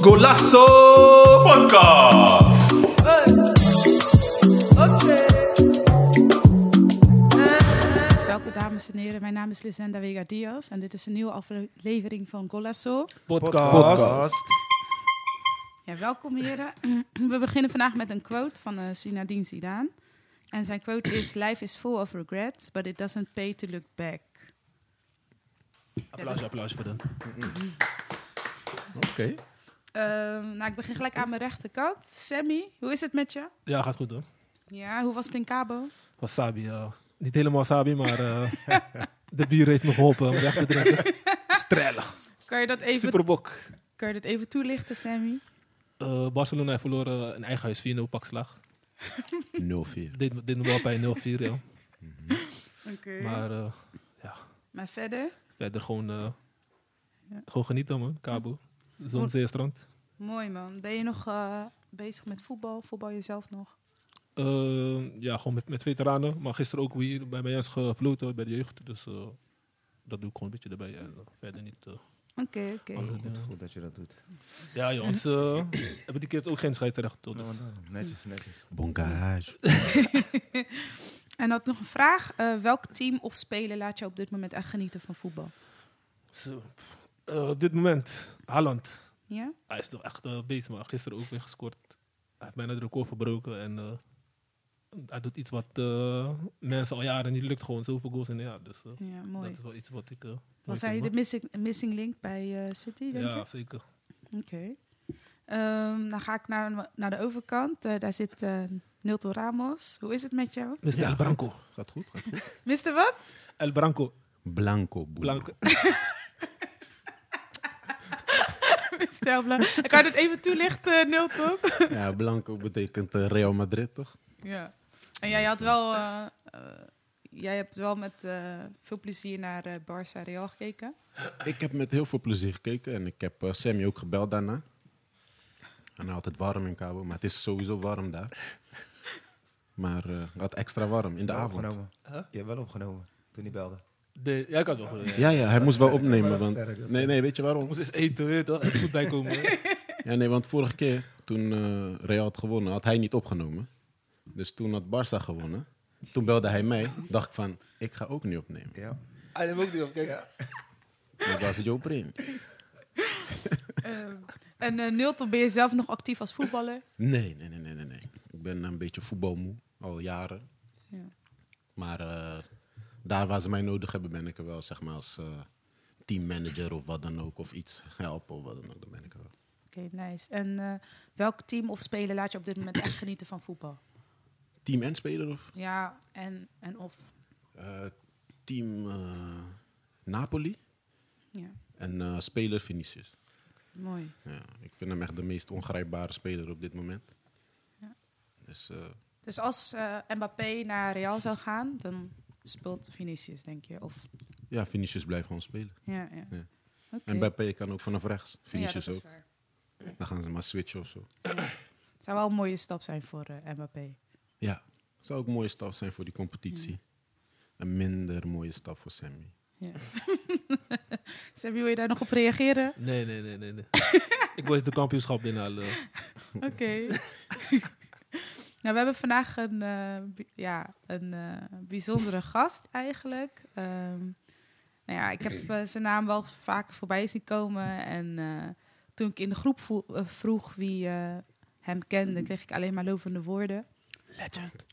Golasso Podcast. Welkom dames en heren, mijn naam is Lisenda Vega Diaz en dit is een nieuwe aflevering van Golasso. Podcast. Ja, welkom heren. We beginnen vandaag met een quote van uh, Zinedine Zidane. En zijn quote is, life is full of regrets, but it doesn't pay to look back. Applaus, applaus voor de. Oké. Ehm, nou, ik begin gelijk aan mijn rechterkant. Sammy, hoe is het met je? Ja, gaat goed hoor. Ja, hoe was het in Cabo? Wasabi, ja. Niet helemaal wasabi, maar eh, de bier heeft me geholpen om weg te drinken. Strellen. Kan je dat even, Superbok. kan je dat even toelichten, Sammy? Eh, Barcelona heeft verloren in eigen huis 4-0 pakslag. 0-4. Dit, dit nog wel bij 0-4, ja. Oké. Maar eh, Maar verder? verder gewoon, eh, Ja. gewoon genieten man. Cabo. Zon, zee, strand. Mooi man. Ben je nog eh, bezig met voetbal? Voetbal jezelf nog? Eh, ja, gewoon met, met veteranen. Maar gisteren ook hier bij mij is gefloten bij de jeugd. Dus dat doe ik gewoon een beetje erbij. En, verder niet Oké, oké. dingen. Goed dat je dat doet. Ja, jongens. eh hebben die kids ook geen scheidsrecht. Dus. Netjes, netjes. Bongage. En had nog een vraag. Eh, welk team of speler laat je op dit moment echt genieten van voetbal? Zo. Eh, op dit moment, Haaland. Ja? Hij is toch echt uh, bezig, maar gisteren ook weer gescoord. Hij heeft bijna de record verbroken. En uh, hij doet iets wat uh, mensen al jaren niet lukt. Gewoon zoveel goals in een jaar. Dus ja, mooi. dat is wel iets wat ik... Was hij de missing, missing link bij City, denk ja, je? zeker. Oké. Okay. Um, dan ga ik naar, naar de overkant. daar zit Nilton Ramos. Hoe is het met jou? Mr. Ja, El Branco. Goed. Gaat goed, gaat goed. Mr. wat? El Branco. Blanco. Blanco. Mr. Blanco. Kan je het even toelichten, Nilton? ja, Blanco betekent uh, Real Madrid, toch? Ja. En jij had wel... Uh, uh, jij hebt wel met uh, veel plezier naar uh, Barça Real gekeken. Ik heb met heel veel plezier gekeken en ik heb uh, Sammy ook gebeld daarna. En hij had het warm in Cabo, maar het is sowieso warm daar. Maar uh, wat extra warm in de avond. Opgenomen. Huh? Je hebt wel opgenomen toen hij belde. De, ja, ik had wel. Ja, ja, hij moest wel opnemen. Want, nee, nee, weet je waarom? Moest eens eten, weet je toch? Er moet bijkomen. ja, nee, want vorige keer toen uh, Real had gewonnen, had hij niet opgenomen. Dus toen had Barça gewonnen. Toen belde hij mij. Dacht ik van, ik ga ook niet opnemen. Ja. Hij neemt ook niet op, kijk. Ja. Dat was het Joe Preen. uh, en uh, Nilton, ben je zelf nog actief als voetballer? Nee, nee, nee, nee, nee. nee. Ik ben een beetje voetbalmoe, al jaren. Ja. Maar uh, daar waar ze mij nodig hebben, ben ik er wel, zeg maar, als uh, teammanager of wat dan ook. Of iets helpen of wat dan ook, dan ben ik er wel. Oké, okay, nice. En uh, welk team of speler laat je op dit moment echt genieten van voetbal? Team en speler of? Ja, en, en of? Uh, team uh, Napoli. Ja. En uh, speler Vinicius. Mooi. Ja, ik vind hem echt de meest ongrijpbare speler op dit moment. Ja. Dus, dus als Mbappé naar Real zou gaan, dan speelt Vinicius, denk je? Of... Ja, Vinicius blijft gewoon spelen. Ja, ja. ja. Okay. Mbappé kan ook vanaf rechts. Vinicius ja, ook. Waar. Dan gaan ze maar switchen of zo. Het zou wel een mooie stap zijn voor Mbappé. Ja, het zou ook een mooie stap zijn voor die competitie. Een minder mooie stap voor Sammy. Ja. Sammy, wil je daar nog op reageren? Nee, nee, nee, nee. nee. ik wil eens de kampioenschap binnenhalen. Oké. Nou, we hebben vandaag een, uh, ja, een uh, bijzondere gast eigenlijk. Um, nou ja, ik heb uh, zijn naam wel vaker voorbij zien komen. En toen ik in de groep vroeg wie hem kende, kreeg ik alleen maar lovende woorden. Legend.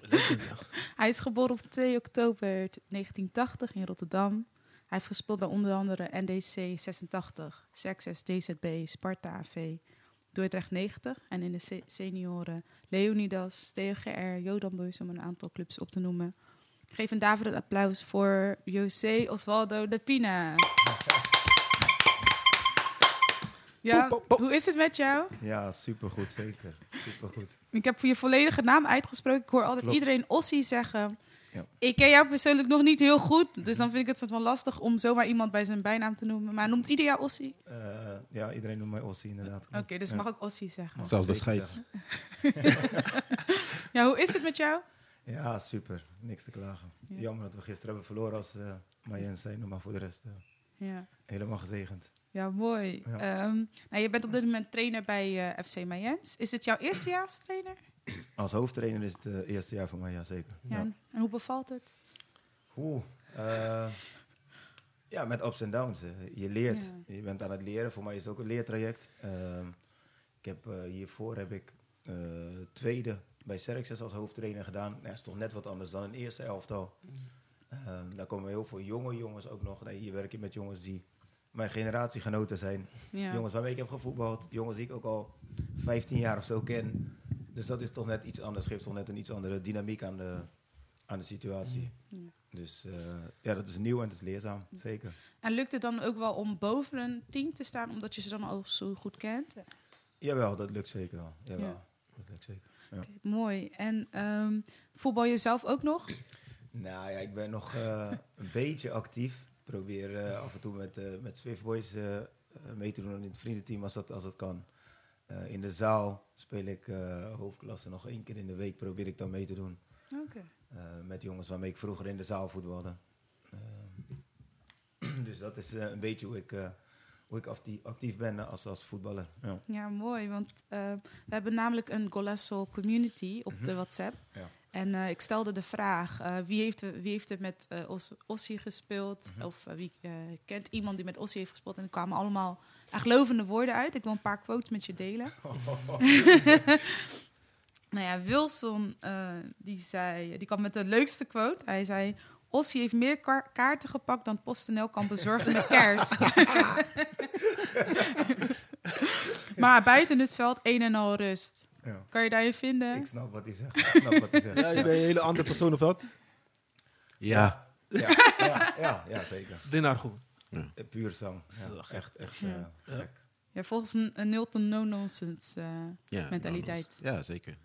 Legend, ja. Hij is geboren op 2 oktober 1980 in Rotterdam. Hij heeft gespeeld bij onder andere NDC 86, Success DZB, Sparta AV, Dordrecht 90 en in de se senioren Leonidas, TGR, Jodan Boys om een aantal clubs op te noemen. Ik geef een daverend applaus voor José Osvaldo de Pina. Ja, pop, pop, pop. hoe is het met jou? Ja, supergoed, zeker. Supergoed. Ik heb voor je volledige naam uitgesproken. Ik hoor altijd Klopt. iedereen Ossie zeggen. Ja. Ik ken jou persoonlijk nog niet heel goed, dus dan vind ik het soort van lastig om zomaar iemand bij zijn bijnaam te noemen. Maar noemt ieder jou Ossie? Uh, ja, iedereen noemt mij Ossie inderdaad. Oké, okay, dus ja. mag ook Ossie zeggen. Zelfde scheids. ja, hoe is het met jou? Ja, super. Niks te klagen. Ja. Jammer dat we gisteren hebben verloren als uh, maar voor de rest eh, Ja. helemaal gezegend. Ja, mooi. Ja. Ehm, nou, je bent op dit moment trainer bij eh, FC Mayens. Is dit jouw eerste jaar als trainer? Als hoofdtrainer is het het eerste jaar voor mij, ja zeker. Ja. En, en hoe bevalt het? Oeh, eh, ja, met ups en downs. eh. Je leert. Ja. Je bent aan het leren. Voor mij is het ook een leertraject. Ehm, ik heb, eh, hiervoor heb ik eh, tweede bij Serxes als hoofdtrainer gedaan. Ja, is toch net wat anders dan een eerste elftal. Ehm, daar komen heel veel jonge jongens ook nog. Nee, hier werk je met jongens die mijn generatiegenoten zijn. Ja. Jongens waarmee ik heb gevoetbald. Jongens die ik ook al 15 jaar of zo ken. Dus dat is toch net iets anders. Geeft toch net een iets andere dynamiek aan de, aan de situatie. Ja. Dus eh, ja, dat is nieuw en dat is leerzaam. Zeker. En lukt het dan ook wel om boven een team te staan, omdat je ze dan al zo goed kent? Jawel, dat lukt zeker wel. Jawel, Ja. dat lukt zeker. Ja. mooi. En ehm, voetbal je zelf ook nog? Nou ja, ik ben nog eh, een beetje actief. Probeer eh, af en toe met, eh met Swift Boys eh, mee te doen in het vriendenteam als dat, als het kan. In de zaal speel ik hoofdklasse nog één keer in de week. Probeer ik dan mee te doen. Eh, met jongens waarmee ik vroeger in de zaal voetbalde. Ehm, dus dat is een beetje hoe ik, hoe ik actief, actief ben als, als voetballer. Ja. Ja, mooi. Want we hebben namelijk een Golasso community op de WhatsApp. Ja. En eh, ik stelde de vraag, eh, wie, heeft, wie heeft er met Os Ossie gespeeld? Of eh, wie kent iemand die met Ossie heeft gespeeld? En er kwamen allemaal echt lovende woorden uit. Ik wil een paar quotes met je delen. nou ja, Wilson, die, zei, die kwam met de leukste quote. Hij zei, Ossie heeft meer ka- kaarten gepakt dan PostNL kan bezorgen met kerst. maar buiten het veld een en al rust. Ja. Kan je daarin vinden? Ik snap wat hij zegt. Ik snap wat hij zegt. Ja, je bent een hele andere persoon of wat? Ja, Ja, ja, ja, ja, zeker. Dinnaar gewoon. Eh, Puur zang. Ja, echt, echt Ja. eh, gek. Ja, volgens een, een Nilton no-nonsense. eh. ja Mentaliteit. Ja, zeker.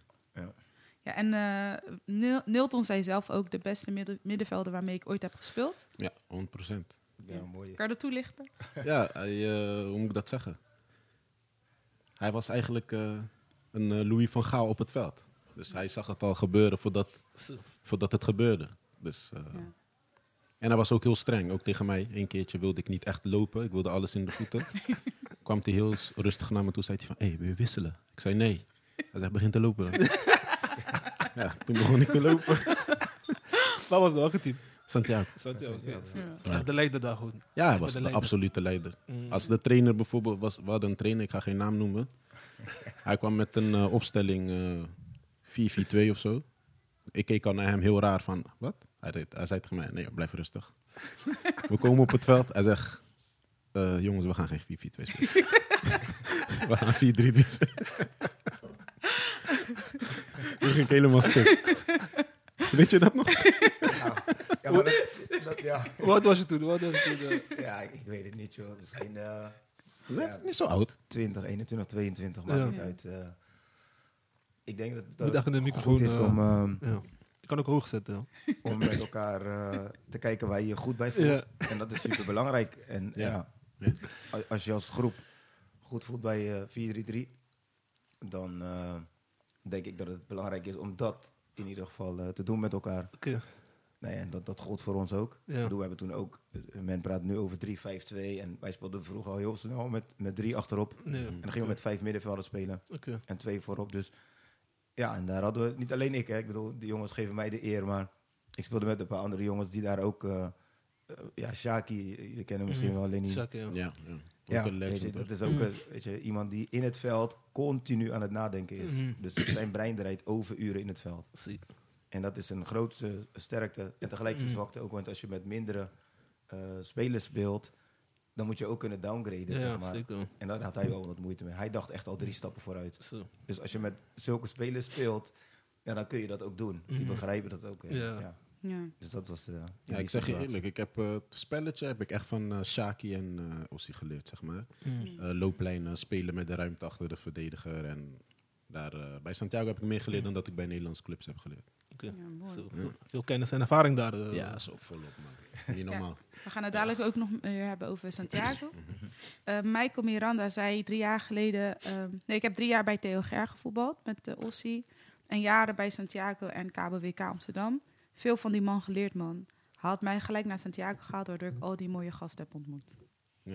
ja, en eh, Nil- Nilton zei zelf ook de beste midden- middenvelder waarmee ik ooit heb gespeeld. Ja, 100%. Ja, mooi. Kan je dat toelichten? Ja, hij, eh, hoe moet ik dat zeggen? Hij was eigenlijk eh, een eh, Louis van Gaal op het veld. Dus hij zag het al gebeuren voordat, voordat het gebeurde. Dus, eh, Ja. En hij was ook heel streng, ook tegen mij. Eén keertje wilde ik niet echt lopen, ik wilde alles in de voeten. kwam hij heel rustig naar me toe, zei hij van, hé, hey, wil je wisselen? Ik zei nee. Hij zei, begin te lopen dan. ja, toen begon ik te lopen. Wat was de welke team? Santiago. Santiago. oké. Ja. Ja. De leider daar gewoon. Ja, hij was de de leider. absolute leider. Mm. Als de trainer bijvoorbeeld was, we hadden een trainer, ik ga geen naam noemen. Hij kwam met een eh, opstelling eh 4-4-2 of zo. Ik keek al naar hem heel raar van, wat? Hij, deed, hij zei tegen mij, nee, blijf rustig. we komen op het veld. Hij zegt, eh, jongens, we gaan geen 4-4-2 spelen. we gaan 4-3-3 spelen. Toen ging ik helemaal stuk. Weet je dat nog? Ja, ja, maar dat, dat- ja. Wat was je toen? Wat was je toen? eh? ja, ik, ik weet het niet, joh. Misschien eh, Nee, Ja. niet zo oud. 20, 21, 22, maakt Ja. niet uit. eh. ik denk dat, Moet dat echt in de het microfoon, goed is eh, om, Ja. Je kan ook hoog zetten. Om met elkaar eh, te kijken waar je je goed bij voelt. En dat is super belangrijk. En Ja. als je als groep goed voelt bij eh 4-3-3, dan eh, denk ik dat het belangrijk is om dat in ieder geval eh, te doen met elkaar. Oké. Nee, en dat, dat gold voor ons ook. Ja. Bedoel, we hebben toen ook, men praat nu over 3-5-2 en wij speelden vroeger al heel snel met, met drie achterop. Nee. En dan gingen we met vijf middenvelders spelen Oké. en twee voorop. Dus ja, en daar hadden we, niet alleen ik, hè, ik bedoel, die jongens geven mij de eer, maar ik speelde met een paar andere jongens die daar ook, eh, eh, ja, Shaki, jullie kennen hem misschien Mhm. wel, Lenny. Zak, ja. Ja, ja. Ja, weet je, dat is ook een, weet je, iemand die in het veld continu aan het nadenken is. Mhm. Dus zijn brein draait overuren in het veld. Zie. En dat is een grootste sterkte en tegelijk zijn Mhm. zwakte ook. Want als je met mindere eh, spelers speelt, dan moet je ook kunnen downgraden, Ja, zeg maar. zeker. En daar had hij wel wat moeite mee. Hij dacht echt al drie stappen vooruit. Zo. Dus als je met zulke spelers speelt, ja, dan kun je dat ook doen. Die Mhm. begrijpen dat ook. Ja. Ja. Ja. Dus dat was... eh, Ja, ik zeg je eerlijk, ik heb eh, het spelletje heb ik echt van eh Shaki en eh Ossie geleerd, zeg maar. Mm. Eh, looplijnen, spelen met de ruimte achter de verdediger. En daar, eh, bij Santiago heb ik meer geleerd dan dat ik bij Nederlandse clubs heb geleerd. Ja, mooi. Veel, veel kennis en ervaring daar. eh. ja, zo volop, man. Niet normaal. We gaan het dadelijk ook nog meer hebben over Santiago. Eh, Michael Miranda zei drie jaar geleden... ehm, nee, ik heb drie jaar bij Theo Ger gevoetbald met de Ossie. En jaren bij Santiago en KBWK Amsterdam. Veel van die man geleerd, man. Hij had mij gelijk naar Santiago gehaald, waardoor ik al die mooie gasten heb ontmoet.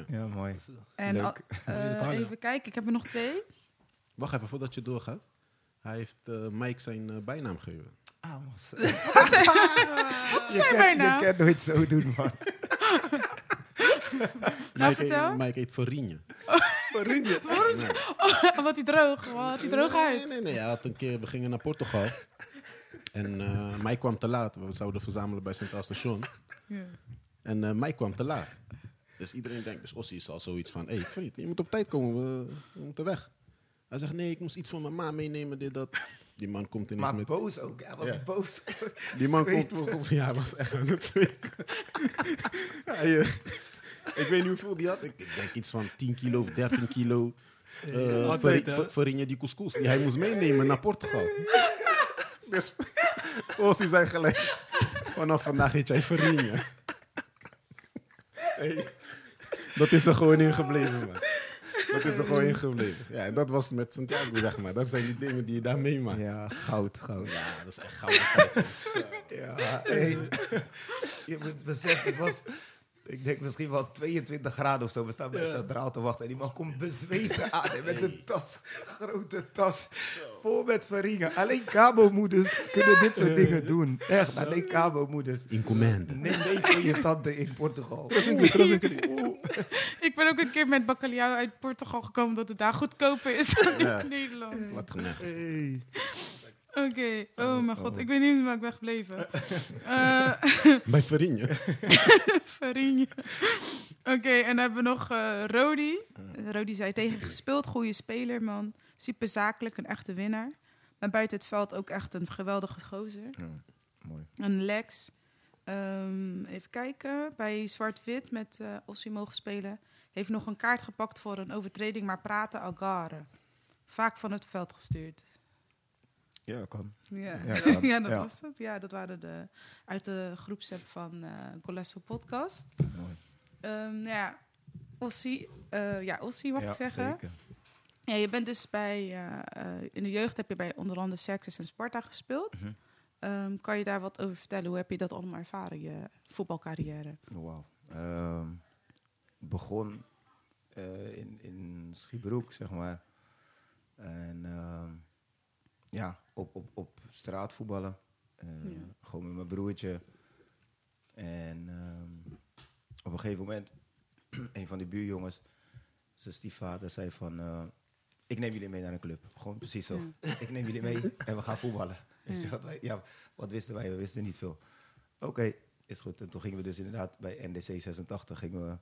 Ja, mooi. En Leuk. al- eh, verhalen. even kijken, ik heb er nog twee. Wacht even, voordat je doorgaat. Hij heeft eh, Mike zijn eh, bijnaam gegeven. Amos. Wat zijn je, bijnaam? je kan nooit zo doen, man. Mike, vertel. heet, Mike heet Farinje. Wat hij droog, wat had hij droog Nee, uit. nee, nee. Hij had een keer, we gingen naar Portugal. En eh Mike kwam te laat. We zouden verzamelen bij Centraal Station. Ja. En eh Mike kwam te laat. Dus iedereen denkt, dus Ossie is al zoiets van... Hé, hey, vriend, je moet op tijd komen. We, we moeten weg. Hij zegt, nee, ik moest iets van mijn ma meenemen, dit, dat. Die man komt ineens Maar met... boos ook. Hij was Ja. boos. Die man komt volgens ja, hij was echt aan het zweten. Eh, ik weet niet hoeveel die had. Ik, ik denk iets van 10 kilo of 13 kilo. eh hè? fa- farinha die couscous die hij moest meenemen naar Portugal. Dus Ossie zei gelijk, vanaf vandaag heet jij farinha. Hey, dat is er gewoon in gebleven, man. Dat is er gewoon in gebleven. Ja, en dat was met Santiago, zeg maar. Dat zijn die dingen die je daar meemaakt. Ja, goud, goud. Ja, dat is echt. Zo. Ja, hey. je moet beseffen, het was, ik denk misschien wel 22 graden of zo. We staan bij Centraal te wachten en die man komt bezweten aan en met een tas, grote tas, vol met verringen. Alleen kabomoeders kunnen dit soort dingen doen. Echt, alleen kabomoeders. In commande. Neem mee voor je tante in Portugal. Ik ben ook een keer met bacalhau uit Portugal gekomen dat het daar goedkoper is dan Ja. in Nederland. Wat geneigd. Hey. Oké, oh mijn god, ik weet niet waar ik ben gebleven. Eh Bij Farinha. Farinje. Oké, en dan hebben we nog eh Rodi. Rodi zei tegen gespeeld, goede speler, man. Super zakelijk, een echte winnaar. Maar buiten het veld ook echt een geweldige gozer. Mooi. Een Lex. Ehm, even kijken. Bij Zwart-Wit met eh Ossie mogen spelen. Heeft nog een kaart gepakt voor een overtreding, maar praten Algarve. Vaak van het veld gestuurd. Ja, kan. Ja, Ja, ja, kan. dat Ja. was het. Ja, dat waren de uit de groepsapp van eh Golesso Podcast. Mooi. Ehm, ja, Ossie, eh, ja, Ossie mag ik zeggen. Zeker. Ja, je bent dus bij, eh, in de jeugd heb je bij onder andere Xerxes en Sparta gespeeld. Mhm. Ehm, kan je daar wat over vertellen? Hoe heb je dat allemaal ervaren, je voetbalcarrière? Oh, Wauw. Ehm, begon in, in Schiebroek, zeg maar. En ja, op, op, op straat voetballen. Eh, Ja. Gewoon met mijn broertje. En ehm, op een gegeven moment, een van die buurjongens, zijn stiefvader, zei van... eh, ik neem jullie mee naar een club. Gewoon precies zo. Ik neem jullie mee en we gaan voetballen. Ja. wat, wij, ja, wat wisten wij? We wisten niet veel. Oké, is goed. En toen gingen we dus inderdaad bij NDC 86 gingen we,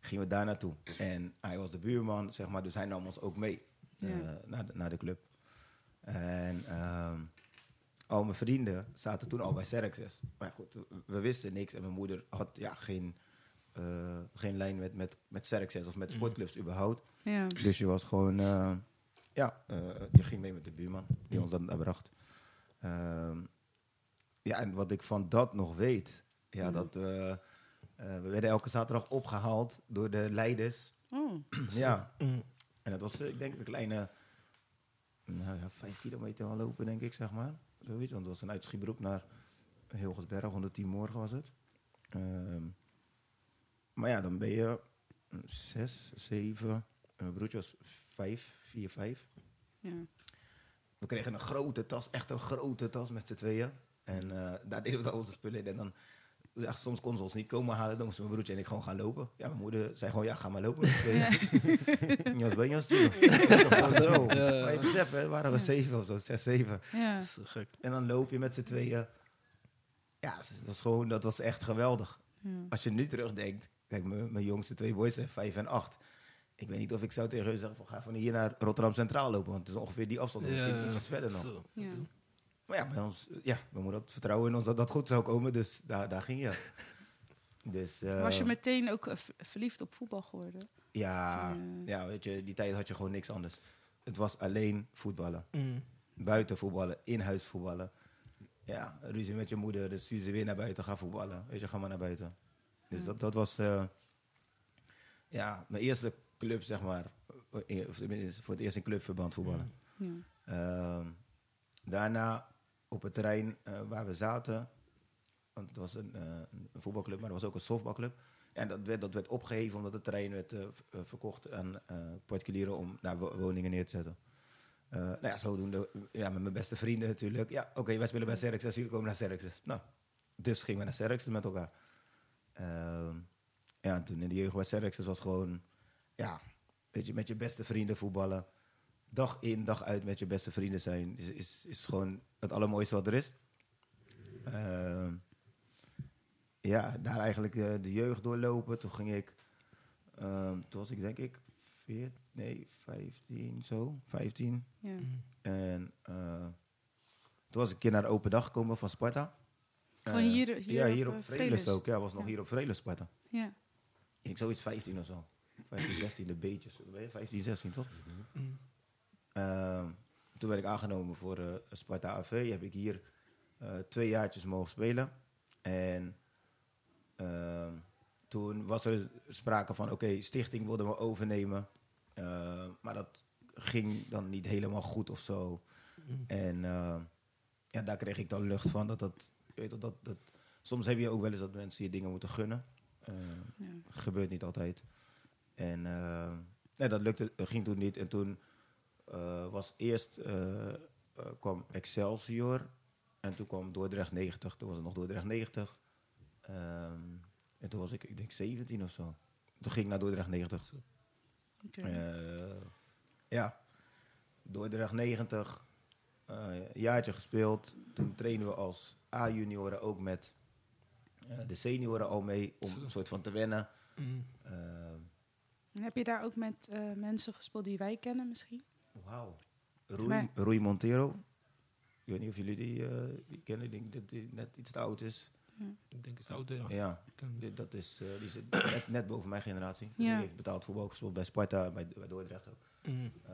gingen we daar naartoe. En hij was de buurman, zeg maar, dus hij nam ons ook mee eh, naar, de, naar de club. En ehm, al mijn vrienden zaten toen al bij Xerxes. Maar goed, we, we wisten niks en mijn moeder had ja, geen, eh, geen lijn met, met, met Xerxes of met sportclubs überhaupt. Ja, Dus je was gewoon, eh, ja, eh, je ging mee met de buurman die ons dan daar bracht. Ehm, ja, en wat ik van dat nog weet, ja, Mhm. dat eh, eh, we werden elke zaterdag opgehaald door de leiders. oh, ja, Mm. en dat was, ik denk, een kleine, nou ja, vijf kilometer al lopen, denk ik, zeg maar. Zoiets, want het was een uit Schiebroek naar Hilgersberg, 110 morgen was het. Ehm, maar ja, dan ben je zes, zeven. En mijn broertje was vijf, vier, vijf. ja. We kregen een grote tas, echt een grote tas met z'n tweeën. En eh, daar deden we dan onze spullen in. En dan, ja, soms konden ze ons niet komen halen. Dan moesten mijn broertje en ik gewoon gaan lopen. Ja, mijn moeder zei gewoon, ja, ga maar lopen. met z'n tweeën. Jos, ben je als Gewoon zo. Ja. Maar je beseft, hè, waren we zeven of zo, zes, zeven. ja. Dat is gek. En dan loop je met z'n tweeën. Ja, dat was, gewoon, dat was echt geweldig. ja. Als je nu terugdenkt, kijk, mijn mijn jongste twee boys zijn vijf en acht. Ik weet niet of ik zou tegen hun zeggen van ga van hier naar Rotterdam Centraal lopen, want het is ongeveer die afstand, misschien iets verder nog. Zo. ja. Maar ja, bij ons, ja, mijn moeder had vertrouwen in ons dat dat goed zou komen, dus daar, daar ging je. Dus, eh, Was je meteen ook eh, verliefd op voetbal geworden? ja, toen, eh, ja, weet je, die tijd had je gewoon niks anders. Het was alleen voetballen. Mm. Buiten voetballen, in huis voetballen. Ja, ruzie met je moeder, dus stuur ze weer naar buiten, ga voetballen. Weet je, ga maar naar buiten. Dus Ja. dat, dat was, eh, ja, mijn eerste club, zeg maar. eh, of tenminste, voor het eerst in clubverband voetballen. Ja. Ehm, daarna op het terrein eh, waar we zaten, want het was een, eh, een voetbalclub, maar er was ook een softbalclub. En dat werd, dat werd opgeheven omdat het terrein werd eh, verkocht aan particulieren om daar wo- woningen neer te zetten. Nou ja, zodoende, ja, met mijn beste vrienden natuurlijk. Ja, oké, wij spelen bij Serxes, jullie komen naar Serxes. Nou, dus gingen we naar Serxes met elkaar. Ehm, ja, en toen in de jeugd bij Serxes was gewoon, ja, weet je, met je beste vrienden voetballen. Dag in, dag uit met je beste vrienden zijn, is, is, is gewoon het allermooiste wat er is. Ehm, ja, daar eigenlijk eh, de jeugd doorlopen. Toen ging ik, ehm, toen was ik denk ik 14, nee, 15 zo, 15. Ja. En eh, toen was ik een keer naar de open dag gekomen van Sparta. Gewoon Eh, hier- hier ja, op, hier op Vrelis Vrelis. ook. Ja, was nog Ja. hier op Vrelis Sparta. Ja. Ik zoiets 15 of zo. 15, 16, de beetjes. Je 15, 16 toch? Mm. Ehm, toen werd ik aangenomen voor eh, Sparta AV. Heb ik hier eh, twee jaartjes mogen spelen. En ehm, toen was er sprake van, oké, stichting wilde me overnemen. Eh, maar dat ging dan niet helemaal goed of zo. Mm. En ja, daar kreeg ik dan lucht van. Dat dat, je weet wel, dat, dat, soms heb je ook wel eens dat mensen je dingen moeten gunnen. Ja. gebeurt niet altijd. En eh, nee, dat lukte, ging toen niet. En toen eh, was eerst eh, eh, kwam Excelsior. En toen kwam Dordrecht 90. Toen was het nog Dordrecht 90. Ehm, en toen was ik, ik denk 17 of zo. Toen ging ik naar Dordrecht 90. Oké. Eh, ja, Dordrecht 90. eh, een jaartje gespeeld. Toen trainen we als A-junioren ook met eh, de senioren al mee. Om een soort van te wennen. Mm. Eh, En heb je daar ook met eh, mensen gespeeld die wij kennen misschien? Wauw. Rui, Maar- Rui Montero. Ik weet niet of jullie die, eh, die kennen. Ik denk dat die net iets te oud is. Ik denk het is oud, ja. Dat is, eh, die zit net, net boven mijn generatie. Ja. Die heeft betaald voetbal gespeeld bij Sparta, bij, bij Dordrecht ook. Mm. Eh,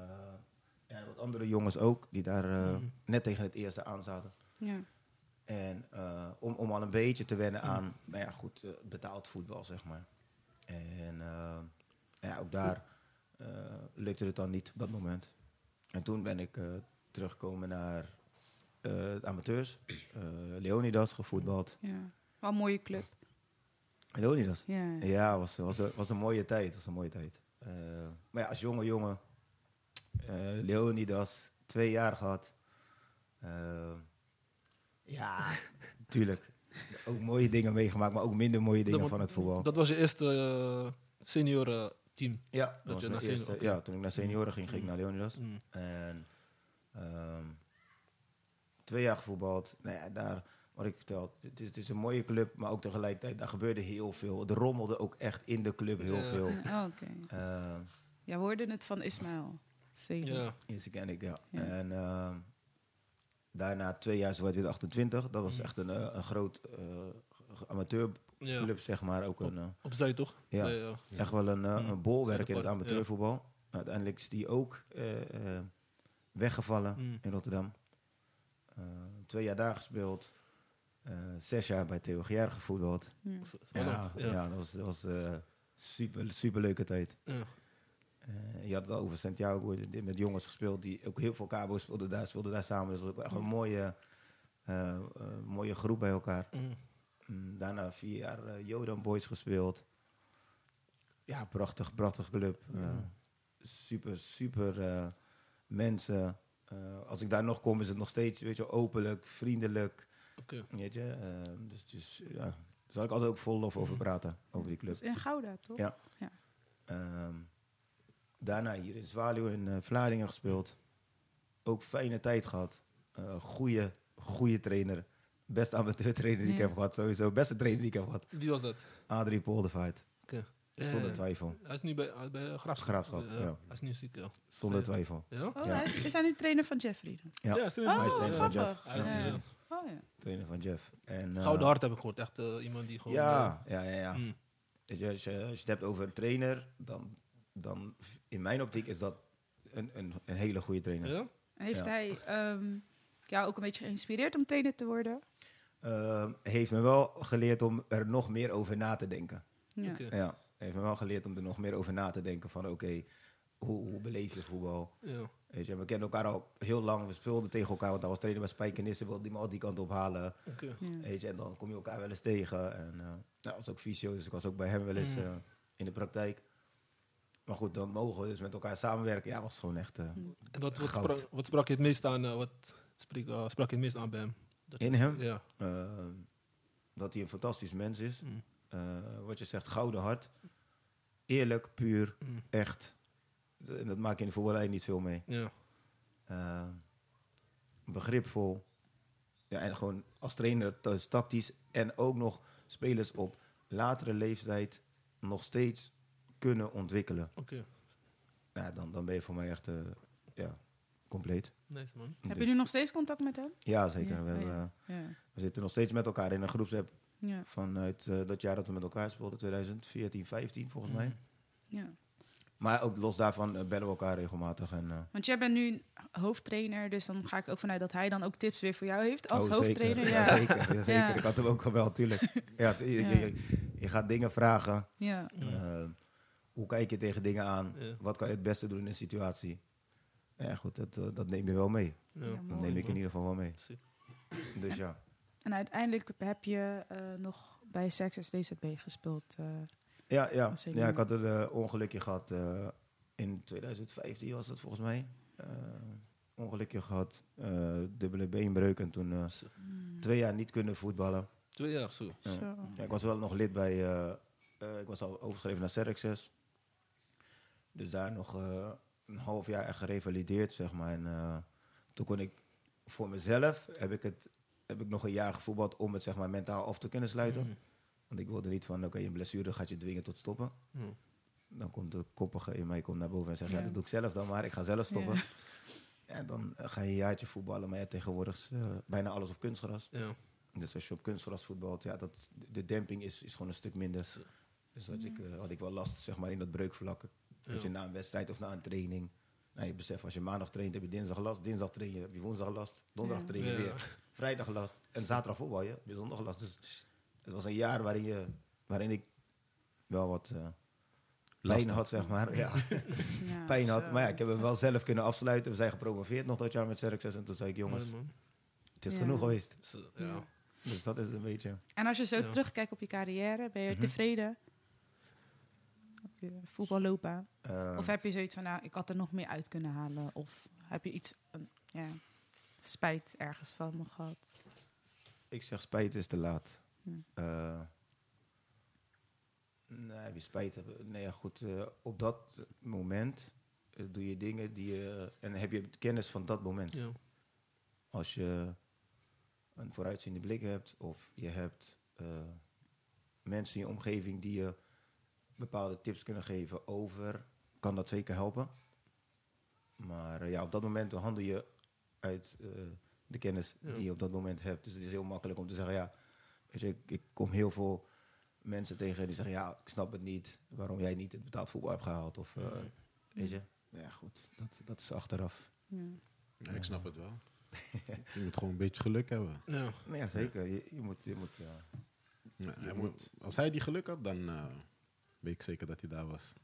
ja, en wat andere jongens ook, die daar eh, Mm. net tegen het eerste aan zaten. Ja. En eh, om, om al een beetje te wennen aan, nou ja, goed, eh, betaald voetbal, zeg maar. En eh, ja, ook daar eh, lukte het dan niet op dat moment. En toen ben ik eh, teruggekomen naar eh, de amateurs. Eh, Leonidas gevoetbald. ja. Wel een mooie club. Leonidas? Ja. Ja, was, was, een- was een mooie tijd. Was een mooie tijd. Eh, maar ja, als jonge jongen, eh, Leonidas, twee jaar gehad. Eh, ja, tuurlijk. Ook mooie dingen meegemaakt, maar ook minder mooie dingen Dat- van het voetbal. Dat was je eerste eh senioren team. ja, dat dat was je mijn naar eerste. senior- oké. Ja, toen ik naar senioren ging, ging ik naar Leonidas. Mm. En ehm, twee jaar gevoetbald. Nou ja, daar, wat ik vertel, het is, het is een mooie club, maar ook tegelijkertijd, daar gebeurde heel veel. Er rommelde ook echt in de club heel Ja. veel. Oh, Oké. Ehm, Ja, we hoorden het van Ismaël. Zeker. Ja. Eerste ken ik, ja. Ja. En ehm, daarna twee jaar Zwart-Wit 28. Dat was Mm. echt een, eh, een groot eh, amateurclub, ja. zeg maar. Ook een, eh, Op Zuid, toch? Ja. Nee, ja. echt wel een, eh, Mm. een bolwerk in het amateurvoetbal. Uiteindelijk is die ook eh, eh, weggevallen Mm. in Rotterdam. Eh, twee jaar daar gespeeld. Eh, zes jaar bij Theo Gier gevoetbald. Wel Ja, ja. Ja. dat was, dat was eh, super, super leuke tijd. Ja. Eh, je had het al over Santiago, met jongens gespeeld die ook heel veel Cabo speelden daar, speelden daar samen. Dus dat was ook echt een mooie, eh, eh, mooie groep bij elkaar. Mm. Mm, daarna vier jaar eh Jodan Boys gespeeld. Ja, prachtig, prachtig club. Eh, super, super eh, mensen. Eh, als ik daar nog kom, is het nog steeds weet je, openlijk, vriendelijk. Oké. Weet je? Eh, dus, dus ja, daar zal ik altijd ook vol lof over Mhm. praten, over die club. Dat is in Gouda, toch? Ja. Ja. Ehm, daarna hier in Zwaluw in eh, Vlaardingen gespeeld. Ook fijne tijd gehad. Eh goede, goede trainer. Beste amateur trainer die ik Ja. heb gehad, sowieso. Beste trainer die ik heb gehad. Wie was dat? Adrie Poldervaart. Oké. Zonder Ja, twijfel. Hij is nu bij, bij Graafschap. Graafschap, ja. Hij is nu ziek, ja. Zonder twijfel. Ja? Oh, Ja. hij is, is hij nu trainer van Jeffrey? Ja. hij is nu Oh, hij is ja. trainer van grappig. Jeff. Hij is Ja. ja. Oh ja. Trainer van Jeff. En, eh, Gouden hart heb ik gehoord. Echt eh, iemand die gewoon... Ja, ja, ja. ja. eh, mm. Weet je, als, je, als je het hebt over een trainer, dan, dan in mijn optiek is dat een, een, een hele goede trainer. Ja? Heeft Ja. hij ehm, jou ook een beetje geïnspireerd om trainer te worden? Ehm, heeft me wel geleerd om er nog meer over na te denken. Ja. Ja, heeft me wel geleerd om er nog meer over na te denken van oké, hoe, hoe beleef je voetbal? Ja. Weet je, we kenden elkaar al heel lang. We speelden tegen elkaar, want hij was trainer bij Spijkenisse. wilde die me al die kant op halen. Oké. Ja. Weet je, en dan kom je elkaar wel eens tegen. En uh, nou, was ook fysio, dus ik was ook bij hem wel eens Mm. eh, in de praktijk. Maar goed, dan mogen we dus met elkaar samenwerken. Ja, was gewoon echt... eh, En wat, wat, Goud. sprak, wat sprak je het meest aan, eh, wat spreek, eh, sprak je het meest aan bij hem? Dat- in hem, Ja. eh, dat hij een fantastisch mens is. Mm. Eh, wat je zegt, gouden hart. Eerlijk, puur, Mm. echt. En dat maak je in de voetballerij niet veel mee. Ja. Eh, begripvol. Ja, en gewoon als trainer tactisch. En ook nog spelers op latere leeftijd nog steeds kunnen ontwikkelen. Oké. Ja, dan, dan ben je voor mij echt eh, ja, compleet. Nice man. Heb Dus- je nu nog steeds contact met hem? Ja, zeker. Ja, we, oh hebben, eh, Ja. we zitten nog steeds met elkaar in een groepsapp Ja. vanuit eh, dat jaar dat we met elkaar speelden, 2014, 15 volgens mij. Mm. ja. Maar ook los daarvan eh, bellen we elkaar regelmatig. En, eh, Want jij bent nu hoofdtrainer, dus dan ga ik ook vanuit dat hij dan ook tips weer voor jou heeft als oh, hoofdtrainer. Zeker. Ja. Ja, zeker. Ja, zeker. Ja. Ik had hem ook al wel, tuurlijk. Ja, tu- je, Ja. je, je gaat dingen vragen. Ja. Eh, hoe kijk je tegen dingen aan? Ja. Wat kan je het beste doen in een situatie? Ja, goed, dat, eh, dat neem je wel mee. Ja. Ja, Dat mooi, neem ik in ieder geval wel mee. Dus ja. En uiteindelijk heb je eh, nog bij Sexus DZB gespeeld. eh. Ja, ja. Ja ik had een ongelukje gehad eh, in 2015 was het volgens mij. Eh, ongelukje gehad, eh, dubbele beenbreuk en toen eh, Zo. twee jaar niet kunnen voetballen. Twee jaar zo. Ja. Zo. Ja, ik was wel nog lid bij, eh, eh, ik was al overgeschreven naar Serexes. Dus daar nog eh, een half jaar echt gerevalideerd, zeg maar. En eh, toen kon ik voor mezelf, heb ik, het, heb ik nog een jaar gevoetbald om het zeg maar mentaal af te kunnen sluiten. Mm. Want ik wilde niet van, oké, een blessure gaat je dwingen tot stoppen. Ja. Dan komt de koppige in mij komt naar boven en zegt, ja. Ja. dat doe ik zelf dan maar, ik ga zelf stoppen. Ja. En dan eh, ga je een jaartje voetballen, maar ja, tegenwoordig is eh, bijna alles op kunstgras. Ja. Dus als je op kunstgras voetbalt, ja, dat, de demping is, is gewoon een stuk minder. Dus had ik, eh, had ik wel last zeg maar, in dat breukvlak. Dat Ja. je na een wedstrijd of na een training... Nou, je beseft, als je maandag traint, heb je dinsdag last. Dinsdag train je, heb je woensdag last. Donderdag train je Ja. weer. Vrijdag last. En zaterdag voetbal je, heb je zondag last. Dus het was een jaar waarin, je, waarin ik wel wat eh, Last pijn had, zeg maar. Ja, Ja, pijn had. Maar ja, ik heb hem wel zelf kunnen afsluiten. We zijn gepromoveerd nog dat jaar met Xerxes. En toen zei ik, jongens, het is Ja. genoeg geweest. Dus dat is het een beetje... En als je zo Ja. terugkijkt op je carrière, ben je Mhm. tevreden? Je voetballoopbaan? eh, Of heb je zoiets van, nou, ik had er nog meer uit kunnen halen? Of heb je iets, een, ja, spijt ergens van nog gehad? Ik zeg spijt is te laat. Eh, nee, wie spijt hebben. Nee, ja, goed. eh, op dat moment eh, doe je dingen die je. En heb je kennis van dat moment. Ja. Als je een vooruitziende blik hebt, of je hebt eh, mensen in je omgeving die je bepaalde tips kunnen geven over, kan dat zeker helpen. Maar eh, ja, op dat moment handel je uit eh, de kennis Ja. die je op dat moment hebt. Dus het is heel makkelijk om te zeggen, ja, weet je, ik, ik kom heel veel mensen tegen die zeggen, ja, ik snap het niet waarom jij niet het betaald voetbal hebt gehaald. Of, eh, Mm. weet je, ja goed, dat, dat is achteraf. Ja. Ja, ik snap het wel. je moet gewoon een beetje geluk hebben. Ja. Nou ja, zeker. Je, je moet, je moet ja. Ja, Je hij moet- moet- als hij die geluk had, dan eh, weet ik zeker dat hij daar was.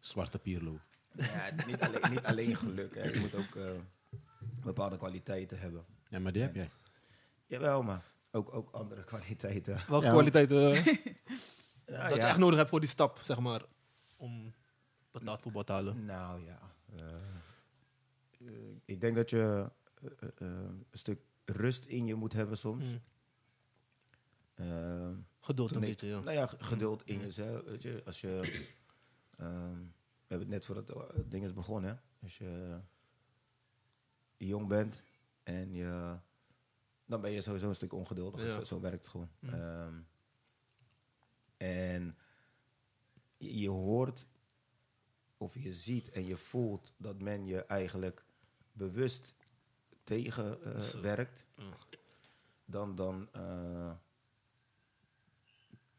Zwarte Pierlo. Ja, niet, alleen, niet alleen geluk. Hè. Je moet ook eh, bepaalde kwaliteiten hebben. Ja, maar die heb jij. Jawel, maar ook, ook andere kwaliteiten. Welke Ja. kwaliteiten eh, Nou, dat je echt nodig hebt voor die stap, zeg maar, om betaald voetbal te halen? Nou ja. eh, ik denk dat je een stuk rust in je moet hebben soms. Mm. Eh, Geduld een beetje, ja. Nou ja, g- geduld in Mm. jezelf. Weet je, als je. ehm, we hebben het net voor het eh, ding is begonnen. Hè? Als je jong bent en je. Dan ben je sowieso een stuk ongeduldig. Ja. Zo, zo werkt het gewoon. Mm. Ehm, en je, je hoort of je ziet en je voelt dat men je eigenlijk bewust tegenwerkt werkt Ja. dan, dan eh,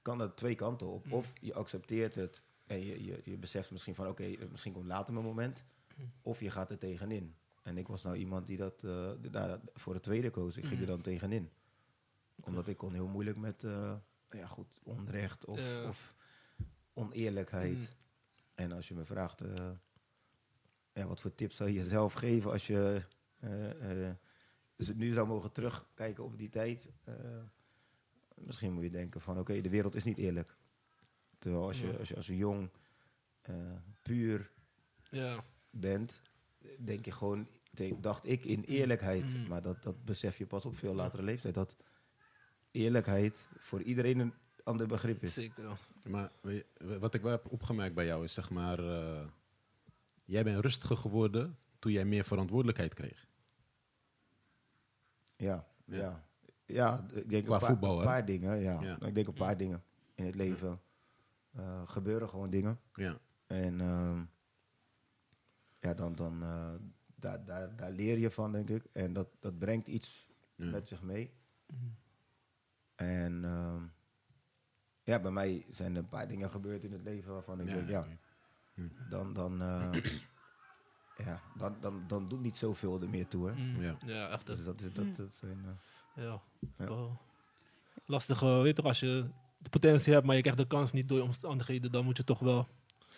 kan het twee kanten op. Mm. Of je accepteert het en je, je, je beseft misschien van oké, eh, misschien komt later mijn moment. Mm. Of je gaat er tegenin. En ik was nou iemand die dat eh, daar voor het tweede koos. Ik ging er Mm. dan tegenin. Omdat ik kon heel moeilijk met eh, ja, goed, onrecht of, of oneerlijkheid. En als je me vraagt, ja, wat voor tips zou je jezelf geven als je dus nu zou mogen terugkijken op die tijd? Misschien moet je denken van, oké, de wereld is niet eerlijk. Terwijl als je Ja. als, je, als je jong, eh, puur Ja. bent, denk je gewoon, dacht ik, in eerlijkheid. Mm. Maar dat, dat besef je pas op veel latere leeftijd. Dat eerlijkheid voor iedereen een ander begrip is. Zeker. Maar je, wat ik wel heb opgemerkt bij jou is zeg maar, eh, jij bent rustiger geworden toen jij meer verantwoordelijkheid kreeg. Ja, Ja. ja. Ja. ik denk Qua een paar, voetbal, een paar dingen. Ja. Ja. Ik denk een paar dingen in het leven. eh, gebeuren gewoon dingen. Ja, En ehm, ja, dan, dan eh, daar, daar, daar leer je van, denk ik. En dat, dat brengt iets ja. met zich mee. En ehm, ja, bij mij zijn er een paar dingen gebeurd in het leven waarvan ik Ja, denk, ja, dan, dan, eh, ja, dan, dan, dan doet niet zoveel er meer toe. Hè? Mm. Ja. Ja, echt. Dus Dat, dat, is, dat, dat zijn... ja. Ja. Lastig, eh, weet je toch, als je de potentie hebt, maar je krijgt de kans niet door je omstandigheden, dan moet je toch wel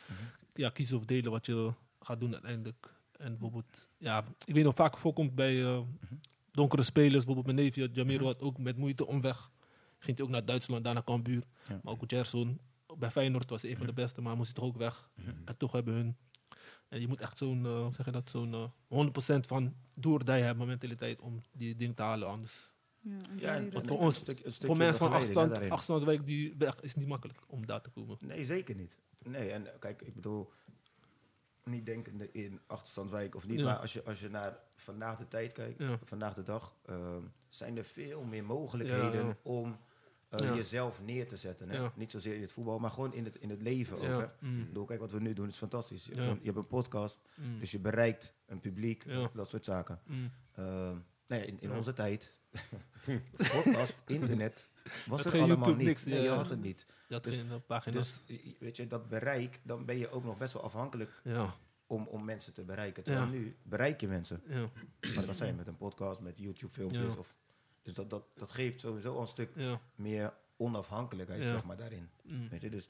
Mhm. ja, kiezen of delen wat je gaat doen uiteindelijk. En bijvoorbeeld, ja, ik weet nog vaak voorkomt bij eh, Mhm. donkere spelers, bijvoorbeeld mijn neefje Jamiro had ook met moeite omweg. Ging hij ook naar Duitsland, daarna Cambuur. Ja. Maar ook Gerson, bij Feyenoord was hij een van de beste, maar moest hij toch ook weg. En toch hebben hun... En je moet echt zo'n, zeg je dat, zo'n eh, 100% van doordij hebben mentaliteit om die ding te halen, anders Ja, want voor een ons, stuk- een stukje voor mensen van afstand, daarin. afstandswijk, die weg is niet makkelijk om daar te komen. Nee, zeker niet. Nee, en eh, kijk, ik bedoel, niet denkende in achterstandswijk of niet, Ja. maar als je, als je naar vandaag de tijd kijkt, Ja. vandaag de dag, ehm, zijn er veel meer mogelijkheden Ja, ja. om eh, Ja. jezelf neer te zetten. Hè? Ja. Niet zozeer in het voetbal, maar gewoon in het, in het leven ook. Hè? Mm. Ik bedoel, kijk, wat we nu doen is fantastisch. Je, Ja. hebt, een, je hebt een podcast, Mm. dus je bereikt een publiek, Ja. dat soort zaken. Mm. Ehm, nee, in, in Ja. onze tijd, podcast, internet, was Had er allemaal YouTube, niet. niks, Nee, ja. je had het niet. Je had Dus- geen eh, pagina's. Dus i- weet je, dat bereik, dan ben je ook nog best wel afhankelijk ja, om, om mensen te bereiken. Terwijl nu bereik je mensen. ja, Maar dat zijn met een podcast, met YouTube-filmpjes. Ja. Of, dus dat, dat, dat geeft sowieso al een stuk meer onafhankelijkheid, zeg maar, daarin. Mm. Weet je, dus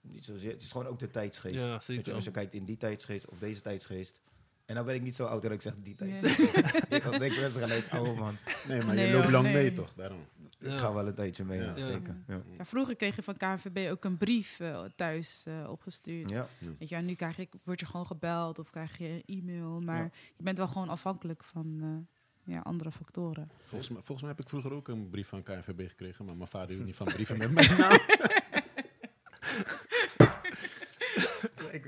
niet zozeer, het is gewoon ook de tijdsgeest. Ja, zeker. je, als je kijkt in die tijdsgeest of deze tijdsgeest. En dan ben ik niet zo oud dat ik zeg die Nee. tijdsgeest. ik denk ik best gelijk, oude man. Nee, maar Nee, je loopt lang nee. mee toch, daarom. Ik ga wel een tijdje mee, ja, Ja. zeker. Ja. Ja, vroeger kreeg je van KNVB ook een brief eh, thuis eh, opgestuurd. Ja. Weet je, nu krijg je, word je gewoon gebeld of krijg je een e-mail. Maar Ja. je bent wel gewoon afhankelijk van eh, ja, andere factoren. Volgens mij, volgens mij heb ik vroeger ook een brief van KNVB gekregen, maar mijn vader hield niet van brieven met mijn naam. Ik,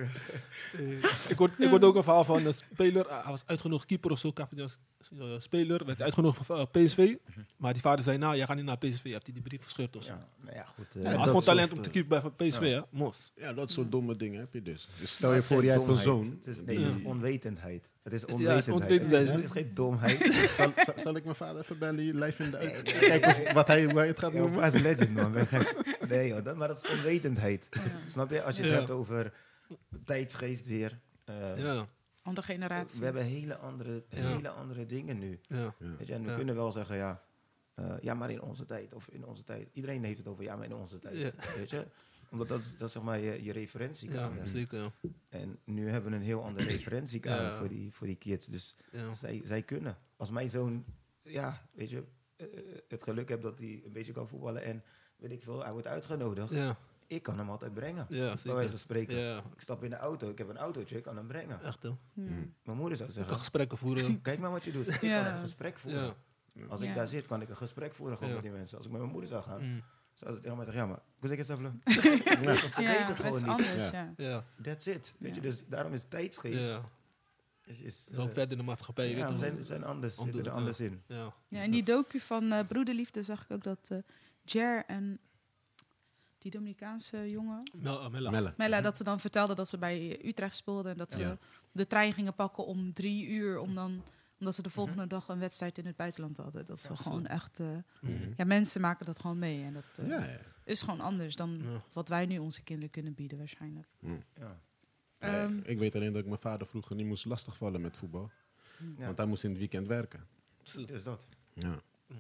Ik hoorde ik hoorde ook een verhaal van een speler. uh, Hij was uitgenodigd, keeper of zo, Capitas, uh, speler. Werd uitgenodigd voor uh, PSV. Maar die vader zei, nou, jij gaat niet naar PSV. Heeft hij die brief gescheurd of zo. ja, nou ja, goed. Ja, eh, hij had dat gewoon talent soort, om te eh, keeper bij PSV, hè? Mos. Ja, dat soort domme dingen heb je dus. Dus stel je voor, jij hebt een zoon. Het is, nee, het is onwetendheid. Het is Is- ja, het is onwetendheid. Het is geen domheid. zal, zal, zal ik mijn vader even bellen, live in de uit- Kijken of- wat hij, hij het gaat noemen? hij is een legend, man. Je? Nee, joh, dat, maar dat is onwetendheid. Ja. Snap je? Als je het Ja. hebt over tijdsgeest weer. eh, Ja, Andere generatie. we hebben hele andere, Ja. hele andere dingen nu. ja. Ja. Weet je, en we Ja. kunnen wel zeggen, ja, eh, ja, maar in onze tijd. Of in onze tijd. Iedereen heeft het over, ja, maar in onze tijd. Ja. Weet je? Omdat dat, dat is zeg maar je, je referentiekader. ja zeker. Ja. En nu hebben we een heel ander referentiekader Ja. voor, die, voor die kids. Dus Ja. zij, zij kunnen. Als mijn zoon, ja, weet je, eh, het geluk heeft dat hij een beetje kan voetballen en weet ik veel, hij wordt uitgenodigd. Ja, Ik kan hem altijd brengen. ja, bij wijze zeker. van spreken. Ja, Ik stap in de auto, ik heb een autootje, ik kan hem brengen. echt hè. Ja. Mijn moeder zou kan zeggen, gesprekken voeren. kijk maar wat je doet. Ik kan het gesprek voeren. Ja. Als Ja. ik daar zit, kan ik een gesprek voeren gewoon Ja. met die mensen. Als ik met mijn moeder zou gaan, Mm. zou ze tegen mij zeggen, ja maar, hoe zeg je het even? Ze het dat gewoon is niet. anders, Ja. ja. Ja, That's it. Weet je, dus daarom is tijdsgeest. ja. Is, is, Zo eh, verder in de maatschappij. ja, weet we zijn, zijn anders, zitten de- er anders in. Ja. Ja, in die docu van eh, Broederliefde zag ik ook dat eh Jer en die Dominicaanse jongen, Mel, uh, Mella. Mella, dat ze dan vertelde dat ze bij Utrecht speelden en dat ze Ja. de trein gingen pakken om drie uur, om dan, omdat ze de volgende Mhm. dag een wedstrijd in het buitenland hadden. Dat ze Ja, gewoon echt, eh, Mhm. ja, mensen maken dat gewoon mee en dat eh, Ja, ja. is gewoon anders dan Ja. wat wij nu onze kinderen kunnen bieden waarschijnlijk. Ja. Ehm, ik weet alleen dat ik mijn vader vroeger niet moest lastigvallen met voetbal. Ja. Want hij moest in het weekend werken. Dus dat. Ja. ja.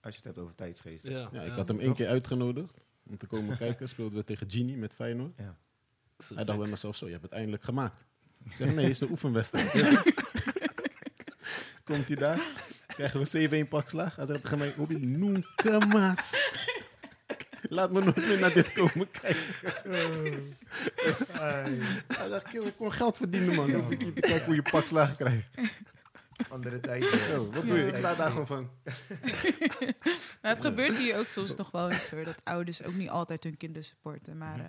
Als je het hebt over tijdsgeest. Ja, Ja, ik had hem één keer uitgenodigd om te komen kijken. Speelden we tegen Genie met Feyenoord. Ja. Hij dacht bij mezelf zo, je hebt het eindelijk gemaakt. Ik zeg, nee, het is een oefenwedstrijd. Komt hij daar, krijgen we 7-1 pak slag. Hij zegt tegen mij, Obi, nunca mas. Laat me nooit meer naar dit komen kijken. Hij zegt, "Kerel, kom geld verdienen, man. Kijken hoe je pak slag krijgt. Andere tijd. Zo, wat doe je? Ik sta daar gewoon van. Nou, het gebeurt hier ook soms nog wel eens hoor, dat ouders ook niet altijd hun kinderen supporten. Maar eh,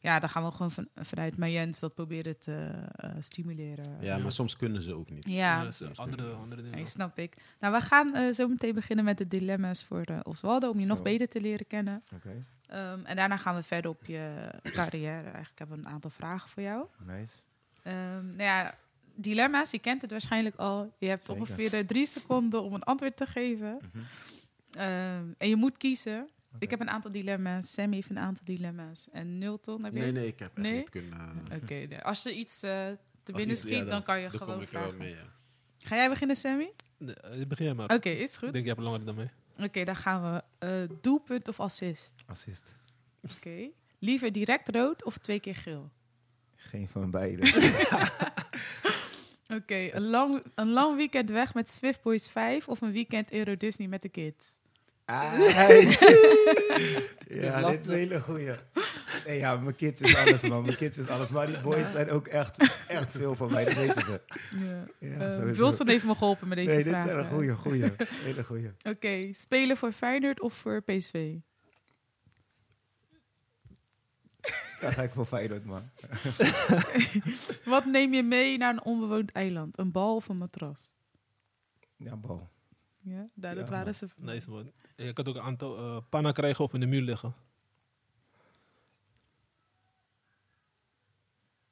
ja, dan gaan we gewoon van, vanuit Mayens dat proberen te eh, stimuleren. Ja, maar soms kunnen ze ook niet. Ja, andere, andere dingen. nee, snap ik. Nou, we gaan eh, zo meteen beginnen met de dilemma's voor eh, Oswaldo, om je nog beter te leren kennen. Oké, Ehm, en daarna gaan we verder op je carrière. Eigenlijk hebben we een aantal vragen voor jou. nice. Ehm, nou ja, dilemma's, je kent het waarschijnlijk al. Je hebt Zeker. ongeveer eh, drie seconden om een antwoord te geven. Mhm. Ehm, en je moet kiezen. Oké. Ik heb een aantal dilemma's. Sammy heeft een aantal dilemma's. En Nilton, heb je? Nee, nee, ik heb echt Nee? niet kunnen... Oké, nee. als er iets eh, te Als binnen iets- ja, schiet, dan kan je Dan kom gewoon ik wel vragen. mee, ja. Ga jij beginnen, Sammy? Nee, eh, begin jij maar. Oké, is goed. Ik denk, je hebt langer dan mij. Oké, dan gaan we. eh, doelpunt of assist? Assist. Oké. Liever direct rood of twee keer geel? Geen van beide. Oké, een, lang, een lang weekend weg met Swift Boys 5 of een weekend Euro Disney met de kids? Ah, is ja, dit is een hele goeie. Nee, ja, mijn kids is alles, man. Mijn kids is alles. Maar die boys zijn ook echt, echt veel van mij. Dat weten ze. Ja. Ja, Eh, sowieso. Wilson heeft me geholpen met deze Nee, dit vraag. is een goeie, goeie. Hele goeie. Oké, spelen voor Feyenoord of voor PSV? Daar ga ik voor Feyenoord, man. Wat neem je mee naar een onbewoond eiland? Een bal of een matras? Ja, bal. Ja, nou, dat Ja, waren man. ze. Nice man. Je kan ook een aantal eh panna krijgen of in de muur liggen.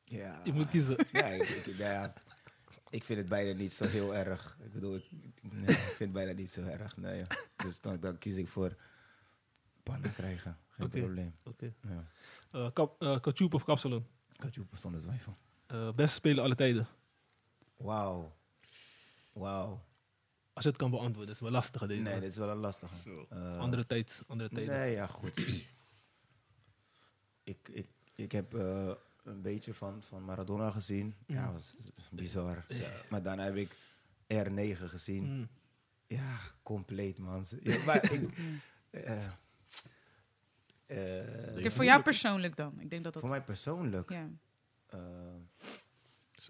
Ja. Je moet kiezen. Ja, ik, ik, ja, ik vind het bijna niet zo heel erg. Ik bedoel, ik, nee, ik vind het bijna niet zo erg. Nee, dus dan, dan kies ik voor pannen krijgen. Geen probleem. Oké. Ja. Eh, kap, eh, Kachoep of kapsalon? Katjoep zonder twijfel. Eh beste spelen alle tijden. Wauw. Wauw. Als je het kan beantwoorden, dat is wel lastig deze. Nee, dit is wel een lastige. Eh, andere tijd, andere tijden. Nee, ja, goed. ik, ik, ik heb eh, een beetje van, van Maradona gezien. Ja, Mm. was bizar. Ja. Maar daarna heb ik R9 gezien. Mm. Ja, compleet, man. Ja, maar ik... eh, eh, voor jou persoonlijk dan? Ik denk dat dat... voor mij persoonlijk. Ja. eh,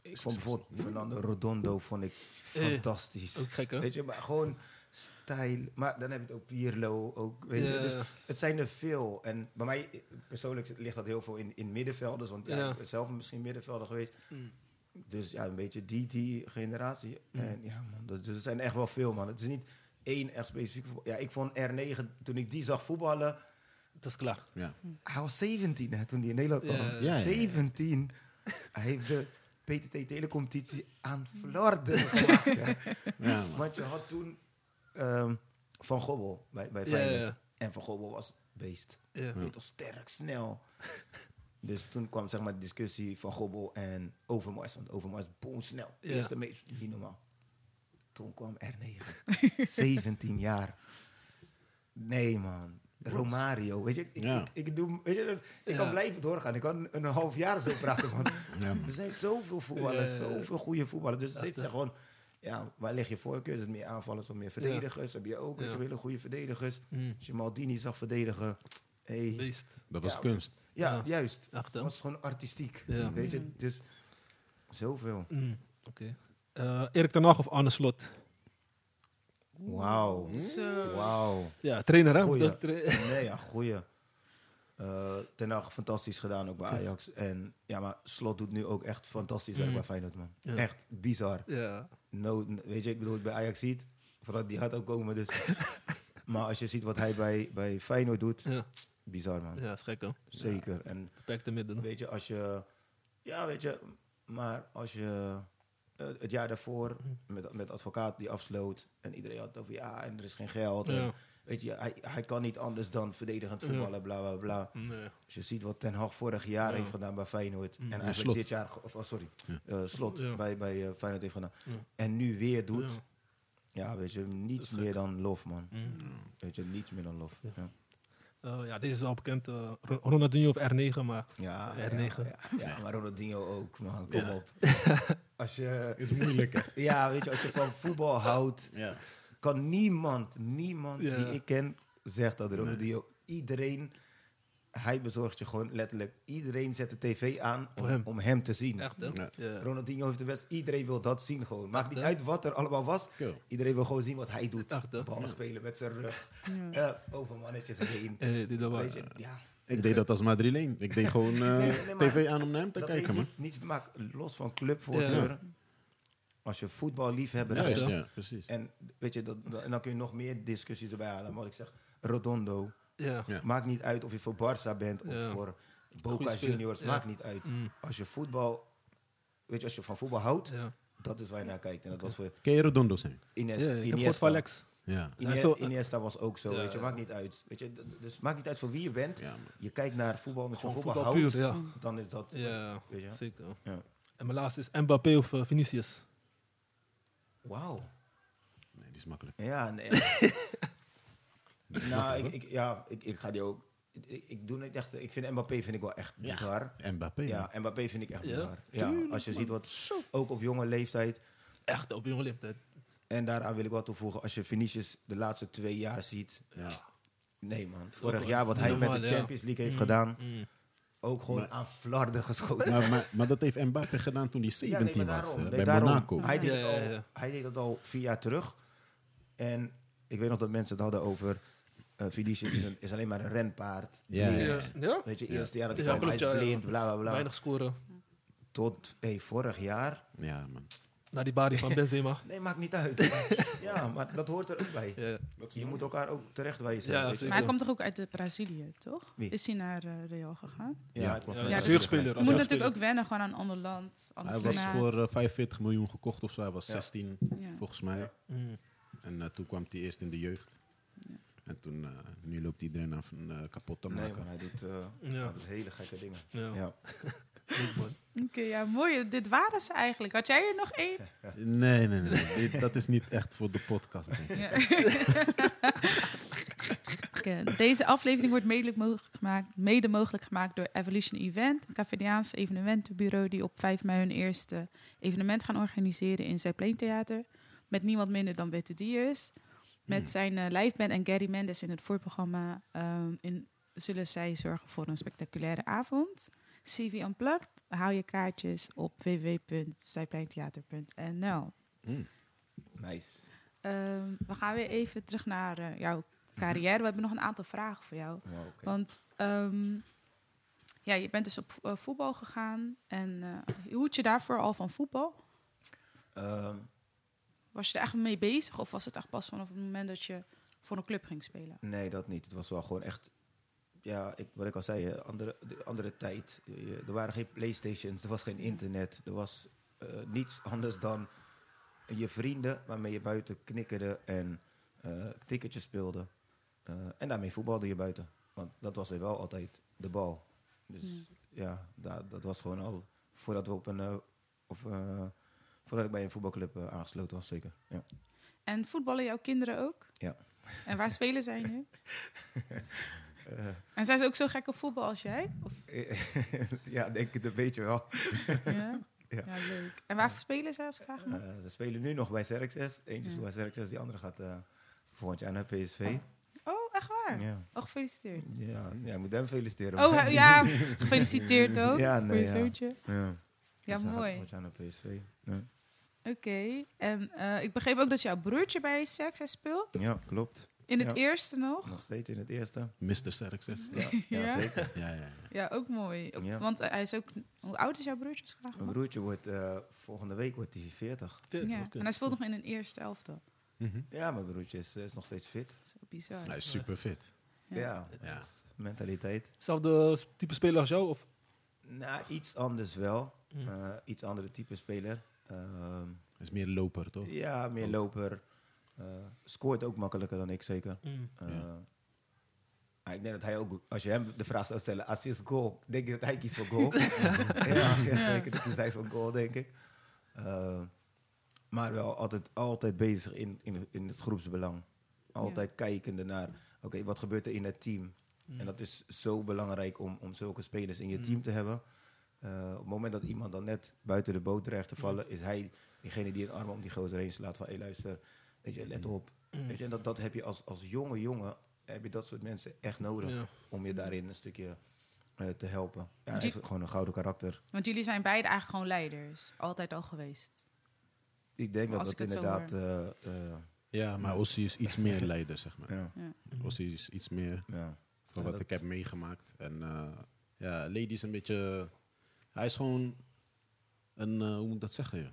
ik vond bijvoorbeeld Fernando Rodondo vond ik Eh, fantastisch. Ook gek hè? Weet je, maar gewoon stijl. Maar dan heb je het ook Pirlo. Ook, weet je, dus het zijn er veel. En bij mij persoonlijk ligt dat heel veel in, in middenvelders. Want ja, Ja. ik ben zelf misschien middenvelder geweest. Mm. Dus ja, een beetje die, die generatie. Mm. En ja, man, dat, dus er zijn echt wel veel, man. Het is niet één echt specifiek. Ja, ik vond R9, toen ik die zag voetballen... Dat is klaar. Ja. Hij was 17 hè, toen hij in Nederland kwam. Ja, ja, ja. 17. Hij heeft de PTT Telecompetitie aan Vlaarden gemaakt. hè. Ja, man. Want je had toen ehm, Van Gobbel bij, bij Feyenoord. ja, ja. En Van Gobbel was beest. Ja. Toch, sterk, snel. dus toen kwam zeg maar de discussie van Gobbel en Overmars. Want Overmars boonsnel. Ja. Eerste meest, niet normaal. Toen kwam R9. 17 jaar. Nee, man. Romario, weet je, ik, Ja. ik, ik, doe, weet je, ik kan blijven doorgaan. Ik kan een half jaar zo praten, man. Er zijn zoveel voetballers, zoveel goede voetballers. Dus het is gewoon, ja, waar lig je voorkeur? Is het meer aanvallers of meer verdedigers? Heb je ook je, hele goede verdedigers? Mm. Als je Maldini zag verdedigen, hey, Beest. Dat was Ja, kunst. ja, Ja. juist. Hè? was gewoon artistiek, Ja. weet je. Mm. Dus zoveel. Mm. Oké. Eh, Erik ten Hag of Arne Slot? Wauw, wauw. Ja, trainer hè? Goeie. Tra- Nee, ja, goeie. Eh ten Hag fantastisch gedaan ook bij Ajax. En ja, maar Slot doet nu ook echt fantastisch werk Mm. bij Feyenoord, man. Ja. Echt bizar. ja. no, weet je, ik bedoel, bij Ajax ziet, voordat die gaat ook komen, dus. maar als je ziet wat hij bij, bij Feyenoord doet, Ja. bizar man. ja, is gek hè? Zeker. En midden. weet je, als je, ja, weet je, maar als je eh, het jaar daarvoor met, met advocaat die afsloot en iedereen had het over ja, en er is geen geld. En, weet je, hij, hij kan niet anders dan verdedigend Ja. voetballen, bla bla bla. Nee. Je ziet wat Ten Hag vorig jaar Ja. heeft gedaan bij Feyenoord. Mm. En eigenlijk Slot. dit jaar, of, oh, sorry, Ja. eh, Slot Ja. bij, bij eh, Feyenoord heeft gedaan. Ja. En nu weer doet. Ja. Ja, weet je, niets meer dan lof, man. Mm. Weet je, niets meer dan lof. Ja. Ja. Eh, ja, deze is al bekend. eh, Ro- Ronaldinho of R9, maar Ja, R9. Ja, ja, ja, maar Ronaldinho ook, man. Kom Ja. op. Als je, Is moeilijk, hè? ja, weet je, als je van voetbal houdt, Ja. kan niemand, niemand Ja. die ik ken, zegt dat Ronaldinho. Iedereen, hij bezorgt je gewoon letterlijk. Iedereen zet de tv aan om, Voor hem. om hem te zien. echt, hè? Ja. Ja. Ronaldinho heeft de best. Iedereen wil dat zien gewoon. Maakt niet uit wat er allemaal was. Cool. Iedereen wil gewoon zien wat hij doet. Echt, hè? Bal spelen met zijn rug. Ja. eh, over mannetjes heen. Eh, dit was- Weet je, ja. Ik deed dat als Madrileen. Ik deed gewoon eh, Nee, nee, maar tv aan om naar hem te dat kijken, man. niet, niets te maken, los van clubvoorkeur. Ja. Als je voetballiefhebber Juist, bent. ja, precies. En, weet je, dat, dat- en dan kun je nog meer discussies erbij halen. Maar wat ik zeg, Rodondo. Ja. Ja. Maakt niet uit of je voor Barça bent of Ja. voor Goeie Boca speler, Juniors. ja. Maakt niet uit. Mm, Als je voetbal, weet je, als je van voetbal houdt, ja. dat is waar je naar kijkt. En dat was voor Ken je Redondo zijn? Ines, Ja, ik heb gehoord Iniesta. van Lex. Ja. Zijn Ine- zo- Iniesta was ook zo, Ja, weet je. ja. Maakt niet uit. Weet je, d- dus maakt niet uit voor wie je bent. ja man. Je kijkt naar voetbal, met je Gewoon voetbal, voetbal houdt, puur, ja. dan is dat, Ja, weet je. zeker. Ja. En mijn laatste is Mbappé of eh, Vinicius. Wauw. Nee, die is makkelijk. Ja, nee. nou, ik, ik, ja, ik, ik ga die ook. Ik, ik doe niet echt. Ik vind Mbappé vind ik wel echt Ja. bizar. Mbappé. Ja, Mbappé vind ik echt Ja? bizar. Ja, als je ziet wat ook op jonge leeftijd. Echt op jonge leeftijd. En daaraan wil ik wel toevoegen, als je Vinicius de laatste twee jaar ziet. Ja. Nee man, vorig jaar wat hij met de. Champions League heeft Mm, gedaan, mm. ook gewoon Maar- aan flarden geschoten. Maar, maar, maar dat heeft Mbappé gedaan toen hij Ja, nee, 17 was. eh, Nee, bij daarom. Monaco. Hij deed, Ja, het ja, al, ja. hij deed het al vier jaar terug. En ik weet nog dat mensen het hadden over... eh Vinicius is, een, is alleen maar een renpaard. Ja, ja? Weet je, Ja. eerste jaar dat Ja, hij hij is blind, bla bla bla. Weinig scoren. Tot hey, vorig jaar. Ja, man. Naar die body van Benzema. Nee, maakt niet uit. ja, maar dat hoort er ook bij. Ja. Je moet elkaar ook terecht wijzen. Ja. Maar hij komt toch ook uit eh, Brazilië, toch? Wie? Is hij naar eh, Real gegaan? Ja, Ja. Ja, dus-. Je moet natuurlijk ook wennen gewoon aan een ander land, ander Hij was voor eh, 45 miljoen gekocht of zo. Hij was Ja. 16, Ja. volgens mij. Mm. En eh, toen kwam hij eerst in de jeugd. En toen, eh, nu loopt iedereen af en eh, kapot te Nee, maken. man, hij doet, eh, Ja. hij doet hele gekke dingen. Ja. Oké, ja, mooi. Dit waren ze eigenlijk. Had jij er nog één? Nee, nee, nee. nee. Dit- dat is niet echt voor de podcast. denk ik. Ja. Deze aflevering wordt mede mogelijk, gemaakt, mede mogelijk gemaakt door Evolution Event, een Cafediaans evenementenbureau die op 5 mei hun eerste evenement gaan organiseren in Zeppelin Theater. Met niemand minder dan Beto Diaz. Met Hmm. zijn eh liveband en Gary Mendes in het voorprogramma ehm, in, zullen zij zorgen voor een spectaculaire avond. CV Unplugged, hou je kaartjes op www.zijpleintheater.nl. Mm. Nice. Ehm, we gaan weer even terug naar eh, jouw carrière. We hebben nog een aantal vragen voor jou. Wow, oké. Want ehm, ja, je bent dus op eh, voetbal gegaan. En eh hoe het je daarvoor al van voetbal? Ehm, Was je er echt mee bezig? Of was het echt pas vanaf het moment dat je voor een club ging spelen? nee, dat niet. Het was wel gewoon echt... Ja, ik, wat ik al zei, andere, de andere tijd. Er waren geen Playstations, er was geen internet. Er was eh, niets anders dan je vrienden waarmee je buiten knikkerde en eh ticketjes speelde. Eh, en daarmee voetbalde je buiten. Want dat was er wel altijd de bal. Dus Ja. ja, da- dat was gewoon al voordat we op een... of, voordat ik bij een voetbalclub eh, aangesloten was, zeker. Ja. En voetballen jouw kinderen ook? Ja. En waar spelen zij nu? Eh, En zijn ze ook zo gek op voetbal als jij? Of, ja, denk ik, dat weet je wel. ja? Ja. ja, leuk. En waar spelen zij als vraag mag? Eh, ze spelen nu nog bij Xerxes. Eentje Ja. bij Xerxes, die andere gaat volgend jaar naar PSV. Oh, echt waar? Ja. Oh, gefeliciteerd. Ja, ja, moet hem feliciteren. Oh, ja, gefeliciteerd ook Ja, voor nee, je ja. zoontje. Ja, Ja, Dus mooi. volgend jaar naar PSV. Ja, Oké. En eh, ik begreep ook dat jouw broertje bij Success speelt. ja klopt. In het Ja. eerste nog. Nog steeds in het eerste. Mr. Success. Ja, ja, Ja? zeker. Ja, ja, ja. Ja, ook mooi. Want hij is ook... Hoe oud is jouw broertje? vraag Mijn broertje wordt eh, volgende week wordt hij 40. Ja. En hij speelt nog in een eerste elftal. Mhm. Ja, mijn broertje is, is nog steeds fit. Zo bizar. Hij is super fit. Ja. Ja, mentaliteit. Hetzelfde type speler als jou? Of? Nou, iets anders wel. Mm. Eh, iets andere type speler. Ehm, Hij is meer loper, toch? Ja, meer loper. Eh, scoort ook makkelijker dan ik, zeker. Mm. Eh, Ja. ah, ik denk dat hij ook, als je hem de vraag zou stellen, assist goal, denk ik dat hij kiest voor goal. ja, ja, zeker. Dat is hij voor goal, denk ik. Eh, maar wel altijd, altijd bezig in, in, in het groepsbelang. Altijd kijkende naar, oké, wat gebeurt er in het team? Mm. En dat is zo belangrijk om, om zulke spelers in je Mm. team te hebben. Eh, op het moment dat iemand dan net buiten de boot dreigt te vallen, is hij diegene die een arm om die gozer heen slaat van, hé luister, weet je, let op. Mm. Weet je, en dat, dat heb je als, als jonge jongen, heb je dat soort mensen echt nodig Ja. om je daarin een stukje eh, te helpen. Ja, heeft gewoon een gouden karakter. Want jullie zijn beide eigenlijk gewoon leiders. Altijd al geweest. Ik denk dat dat inderdaad... eh, eh, Ja, maar Ossie is iets meer leider, zeg maar. ja, Ossie is iets meer ja. van Ja, wat ik heb meegemaakt. En eh, ja, Lady is een beetje... Hij is gewoon een, eh, hoe moet ik dat zeggen, joh?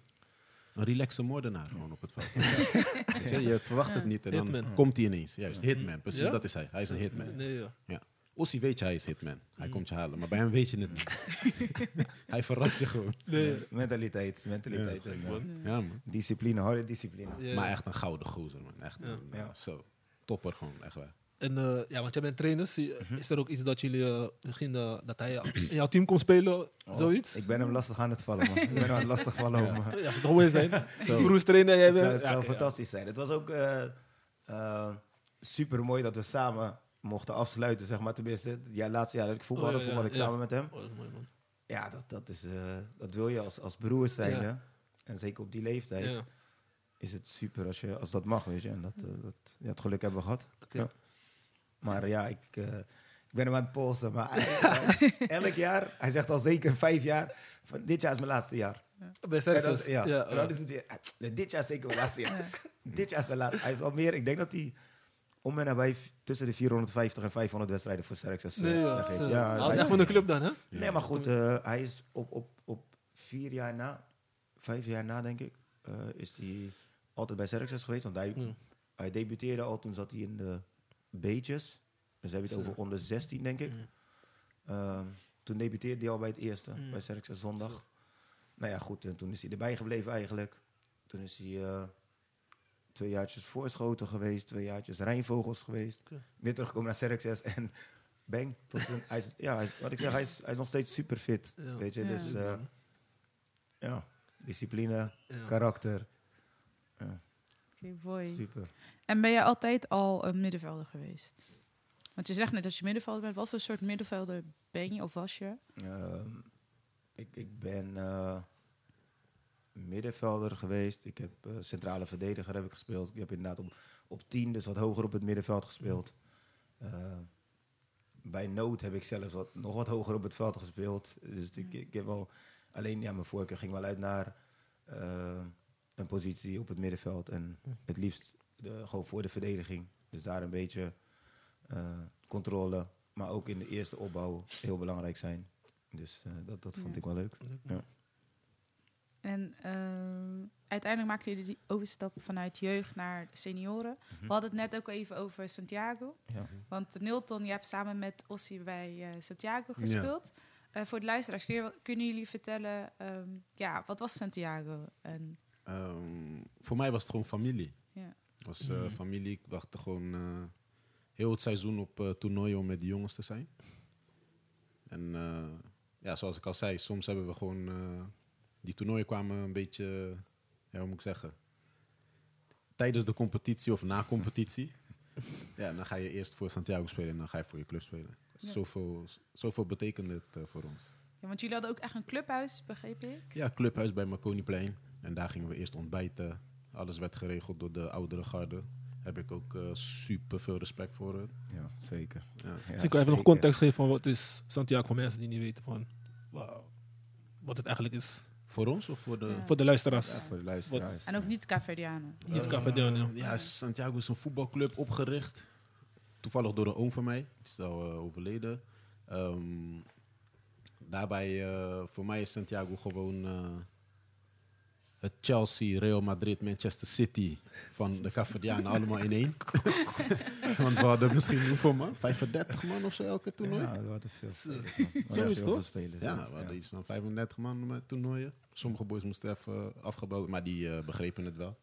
Een relaxe moordenaar gewoon op het veld. Weet je, je verwacht het niet en dan Hitman. komt hij ineens. Juist, hitman. Precies, Ja? dat is hij. Hij is een hitman. Nee, ja. Ossie weet je, hij is hitman. Hij Mm. komt je halen. Maar bij hem weet je het niet. hij verrast je gewoon. Nee, Mentaliteit, mentaliteit. Ja, man. Ja, man. discipline, harde discipline. Ja. Maar echt een gouden gozer, man. Echt Ja. een, Ja. zo. Topper gewoon, echt waar. En eh, ja, want jij bent trainer. Zie- Mhm. Is er ook iets dat jullie eh, misschien eh, dat hij in jouw team kon spelen? Oh, Zoiets? Ik ben hem lastig aan het vallen, man. ik ben hem aan het lastig vallen eh, Ja, als het gewoon zijn. Zo. Broers trainer, jij Het bent. zou, het ja, zou ja. fantastisch zijn. Het was ook super mooi dat we samen mochten afsluiten, zeg maar. Tenminste, het jaar, laatste jaar dat ik voetbalde, Oh, ja, ja, voetbalde ik ja. samen met hem. Oh, dat is mooi, man. Ja, dat, dat, is, eh, dat wil je als, als broers zijn. Ja. En zeker op die leeftijd Ja, is het super als, je, als dat mag, weet je. En dat, eh, dat, ja, het geluk hebben we gehad. oké. Maar ja, ik, eh, ik ben hem aan het polsen. Maar hij- elk jaar, hij zegt al zeker vijf jaar, van dit jaar is mijn laatste jaar. Bij Serxes. ja, Ja, en dan eh, is het weer, eh, dit jaar is zeker mijn laatste jaar. Ja. Dit jaar is mijn laatste. Hij heeft al meer, ik denk dat hij om en nabij tussen de 450 en 500 wedstrijden voor Serxes nee, ja. echt van de club dan, hè? nee, maar goed, eh, hij is op, op, op vier jaar na, vijf jaar na denk ik, eh, is hij altijd bij Serxes geweest. Want hij, Ja. hij debuteerde al, toen zat hij in de B'tjes. Dus heb je het over onder 16 denk ik. Mm. Ehm, toen debuteerde hij al bij het eerste, Mm. bij Serxes zondag. Nou ja, goed, en toen is hij erbij gebleven eigenlijk. Toen is hij eh, twee jaartjes voorschoten geweest, twee jaartjes Rijnvogels geweest. Weer teruggekomen naar Serxes en bang. Tot zijn, hij is, ja, hij is, wat ik zeg, hij is, hij is nog steeds super fit. Ja. Weet je, Ja. dus eh, ja, discipline, Ja. karakter, Oké, super. En ben je altijd al een middenvelder geweest? Want je zegt net dat je middenvelder bent. Wat voor soort middenvelder ben je of was je? Ehm, ik, ik ben eh, middenvelder geweest. Ik heb eh, centrale verdediger heb ik gespeeld. Ik heb inderdaad op, op 10, dus wat hoger op het middenveld gespeeld. Eh, bij nood heb ik zelfs wat, nog wat hoger op het veld gespeeld. Dus ik, ik heb wel... Alleen, ja, mijn voorkeur ging wel uit naar eh, een positie op het middenveld. En het liefst de, gewoon voor de verdediging. Dus daar een beetje eh, controle. Maar ook in de eerste opbouw heel belangrijk zijn. Dus eh, dat, dat vond Ja. ik wel leuk. Ja. En ehm, uiteindelijk maakte je die overstap vanuit jeugd naar senioren. Mhm. We hadden het net ook even over Santiago. Ja. Want Nilton, je hebt samen met Ossie bij eh, Santiago gespeeld. Eh, voor de luisteraars, kun je- kunnen jullie vertellen, ehm, ja, wat was Santiago? En, Ehm, voor mij was het gewoon familie. Het was eh, Mhm. familie. Ik wachtte gewoon eh, heel het seizoen op eh toernooien om met die jongens te zijn. En ja, zoals ik al zei, soms hebben we gewoon... die toernooien kwamen een beetje, ja, hoe moet ik zeggen... Tijdens de competitie of na competitie. ja, dan ga je eerst voor Santiago spelen en dan ga je voor je club spelen. Ja. Zoveel, zoveel betekende het voor ons. ja, want jullie hadden ook echt een clubhuis, begreep ik? Ja, clubhuis bij Marconiplein. En daar gingen we eerst ontbijten. Alles werd geregeld door de oudere garde. Heb ik ook eh, super veel respect voor. hun. ja, zeker. Ja. Ja, kan je even nog context geven van wat is Santiago voor mensen die niet weten van wat het eigenlijk is. Voor ons of voor de... Ja. Voor de luisteraars. Ja, voor de luisteraars. En ook niet Caverdianen. Niet Eh, Cafedian, ja. ja, Santiago is een voetbalclub opgericht. Toevallig door een oom van mij. Die is al eh, overleden. Ehm, daarbij, eh, voor mij is Santiago gewoon het Chelsea, Real Madrid, Manchester City van de Cafedianen allemaal in één. Want we hadden misschien hoeveel man? 35 man of zo elke toernooi? Ja, we hadden veel spelers. Zo is het, toch? spelers, Ja, ja. we hadden iets van 35 man met toernooien. Sommige boys moesten even afgebeld, maar die eh, begrepen het wel.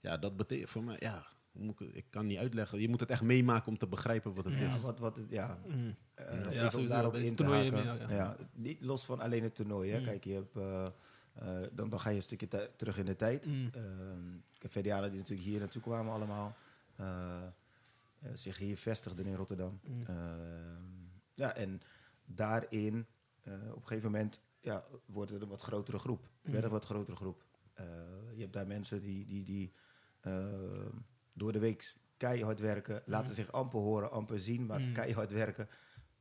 Ja, dat betekent voor mij, ja, ik, ik kan niet uitleggen. Je moet het echt meemaken om te begrijpen wat het Ja, is. wat, wat is, ja, Mm. eh, Ja, daarop in te haken. ja. ja. niet los van alleen het toernooi. Hè. Mm. Kijk, je hebt, eh, eh, dan, dan ga je een stukje terug in de tijd. Mm. Ehm Cafedianen die natuurlijk hier naartoe kwamen allemaal. Eh, eh, zich hier vestigden in Rotterdam. Mm. Ehm, ja, en daarin, eh, op een gegeven moment, ja, wordt het een wat grotere groep. Mm. Werd een wat grotere groep. Eh, je hebt daar mensen die, die, die eh, door de week keihard werken, laten zich amper horen, amper zien, maar Mm. keihard werken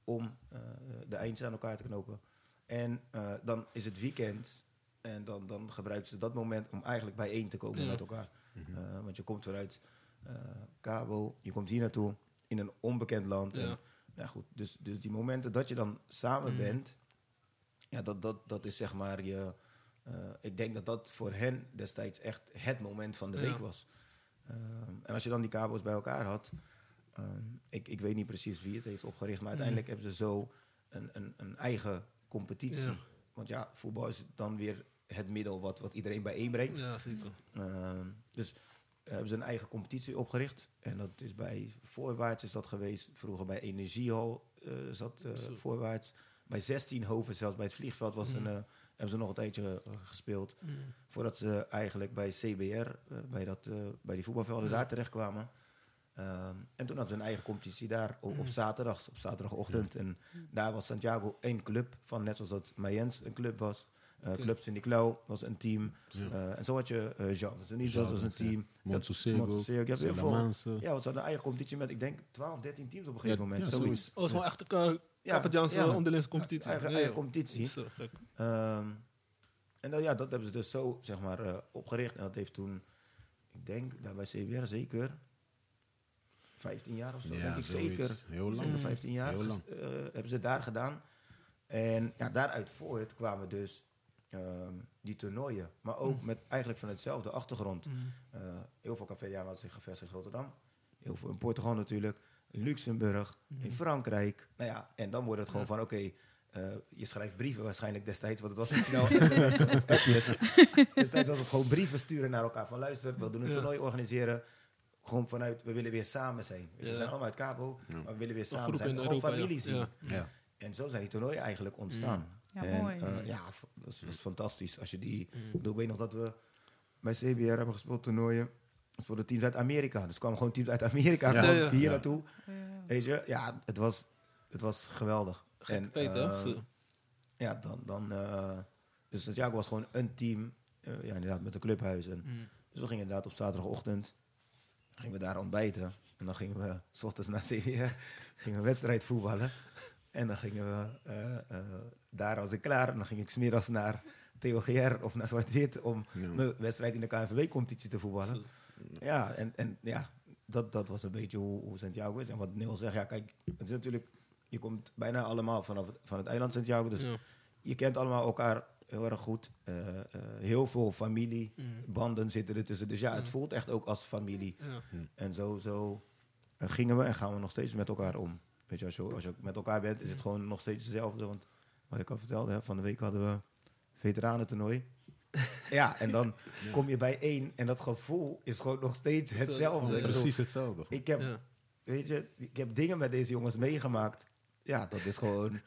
om eh, de eindjes aan elkaar te knopen. En eh, dan is het weekend en dan, dan gebruiken ze dat moment om eigenlijk bijeen te komen Ja. met elkaar. Eh, want je komt vanuit eh Cabo, je komt hier naartoe in een onbekend land. En, Ja. ja, goed, dus, dus die momenten dat je dan samen Mm. bent, ja, dat, dat, dat is zeg maar je. eh, ik denk dat dat voor hen destijds echt het moment van de Ja. week was. En als je dan die Cabo's bij elkaar had, ik, ik weet niet precies wie het heeft opgericht, maar uiteindelijk hebben ze zo een, een, een eigen competitie. Ja. Want ja, voetbal is dan weer het middel wat, wat iedereen bijeenbrengt. Ja, zeker. Ehm, dus eh, hebben ze een eigen competitie opgericht. En dat is bij Voorwaarts is dat geweest. Vroeger bij Energiehal eh, zat eh. Voorwaarts. Bij 16 Hoven, zelfs bij het vliegveld, was Mm. een, hebben ze nog een tijdje gespeeld. Mm. Voordat ze eigenlijk bij CBR, bij, dat, bij die voetbalvelden, Ja. daar terechtkwamen. Ehm, en toen hadden ze een eigen competitie daar op, op Mm. zaterdags, op zaterdagochtend. En daar was Santiago één club van, net zoals dat Mayens een club was. Eh Oké. Club Sint-Niclau was een team. Ja. Eh, en zo had je uh, Jean Jean was een team. Montsossego, Montsossego, je hebt heel veel. Salamaanse. Ja, want ze hadden een eigen competitie met, ik denk, 12, 13 teams op een gegeven Ja, moment. ja, zoiets. zoiets. Oh, het is gewoon echt een Ja, Capetjaanse ja. onderlinse competitie. Eigen, competitie. Ehm, en dan, ja, dat hebben ze dus zo zeg maar, eh, opgericht. En dat heeft toen, ik denk, daar bij CBR zeker 15 jaar of zo, Ja, denk ik zoiets. zeker. Heel lang. Zeker 15 jaar Heel lang. eh, hebben ze daar gedaan. En ja, daaruit voort kwamen dus ehm, die toernooien. Maar ook Mm. met eigenlijk van hetzelfde achtergrond. Mm. Eh, heel veel cafédianen hadden zich gevestigd in Rotterdam. Heel veel in Portugal natuurlijk. In Luxemburg. In Mhm. Frankrijk. Nou ja, en dan wordt het gewoon van oké. eh, je schrijft brieven waarschijnlijk destijds, want het was niet snel sms of appjes. Destijds was het gewoon brieven sturen naar elkaar van luister, we doen een Ja. toernooi organiseren. Gewoon vanuit, we willen weer samen zijn. Je, We zijn allemaal uit Cabo, Ja. maar we willen weer samen zijn. in Gewoon Europa, familie ja. zien. Ja. Ja. En zo zijn die toernooien eigenlijk ontstaan. Ja, en, mooi. eh, ja, f- dat is, dat is fantastisch. Als je die, Mm. ik weet nog dat we bij CBR hebben gespeeld toernooien. Voor de teams uit Amerika. Dus er kwamen gewoon teams uit Amerika Ja. Ja, ja. hier Ja. naartoe. Ja. Weet je, ja, het was, het was geweldig. Tijd, hè? eh, ja, dan, dan eh, dus Santiago was gewoon een team, ja, inderdaad, met een clubhuis. En, Mm. dus we gingen inderdaad op zaterdagochtend, gingen we daar ontbijten. En dan gingen we, s ochtends na CBR, gingen we wedstrijd voetballen. En dan gingen we, eh, eh, daar was ik klaar. En dan ging ik smiddags naar TOGR of naar Zwart-Wit om Ja. mijn wedstrijd in de KNVB-competitie te voetballen. Ja, en, en ja, dat, dat was een beetje hoe, hoe Santiago is. En wat Neil zegt, ja kijk, het is natuurlijk, je komt bijna allemaal vanaf het, van het eiland Santiago. Dus Ja. je kent allemaal elkaar heel erg goed. Eh, eh, heel veel familiebanden Mm. zitten er tussen. Dus ja, het Ja. voelt echt ook als familie. Ja. En zo, zo eh, gingen we en gaan we nog steeds met elkaar om. Weet je, als je, als je met elkaar bent, is het gewoon nog steeds hetzelfde. Want wat ik al vertelde, hè, van de week hadden we veteranentoernooi. ja, en dan kom je bij één en dat gevoel is gewoon nog steeds hetzelfde. Ja. Ik bedoel, Precies hetzelfde. ik heb, Ja. weet je, ik heb dingen met deze jongens meegemaakt. Ja, dat is gewoon...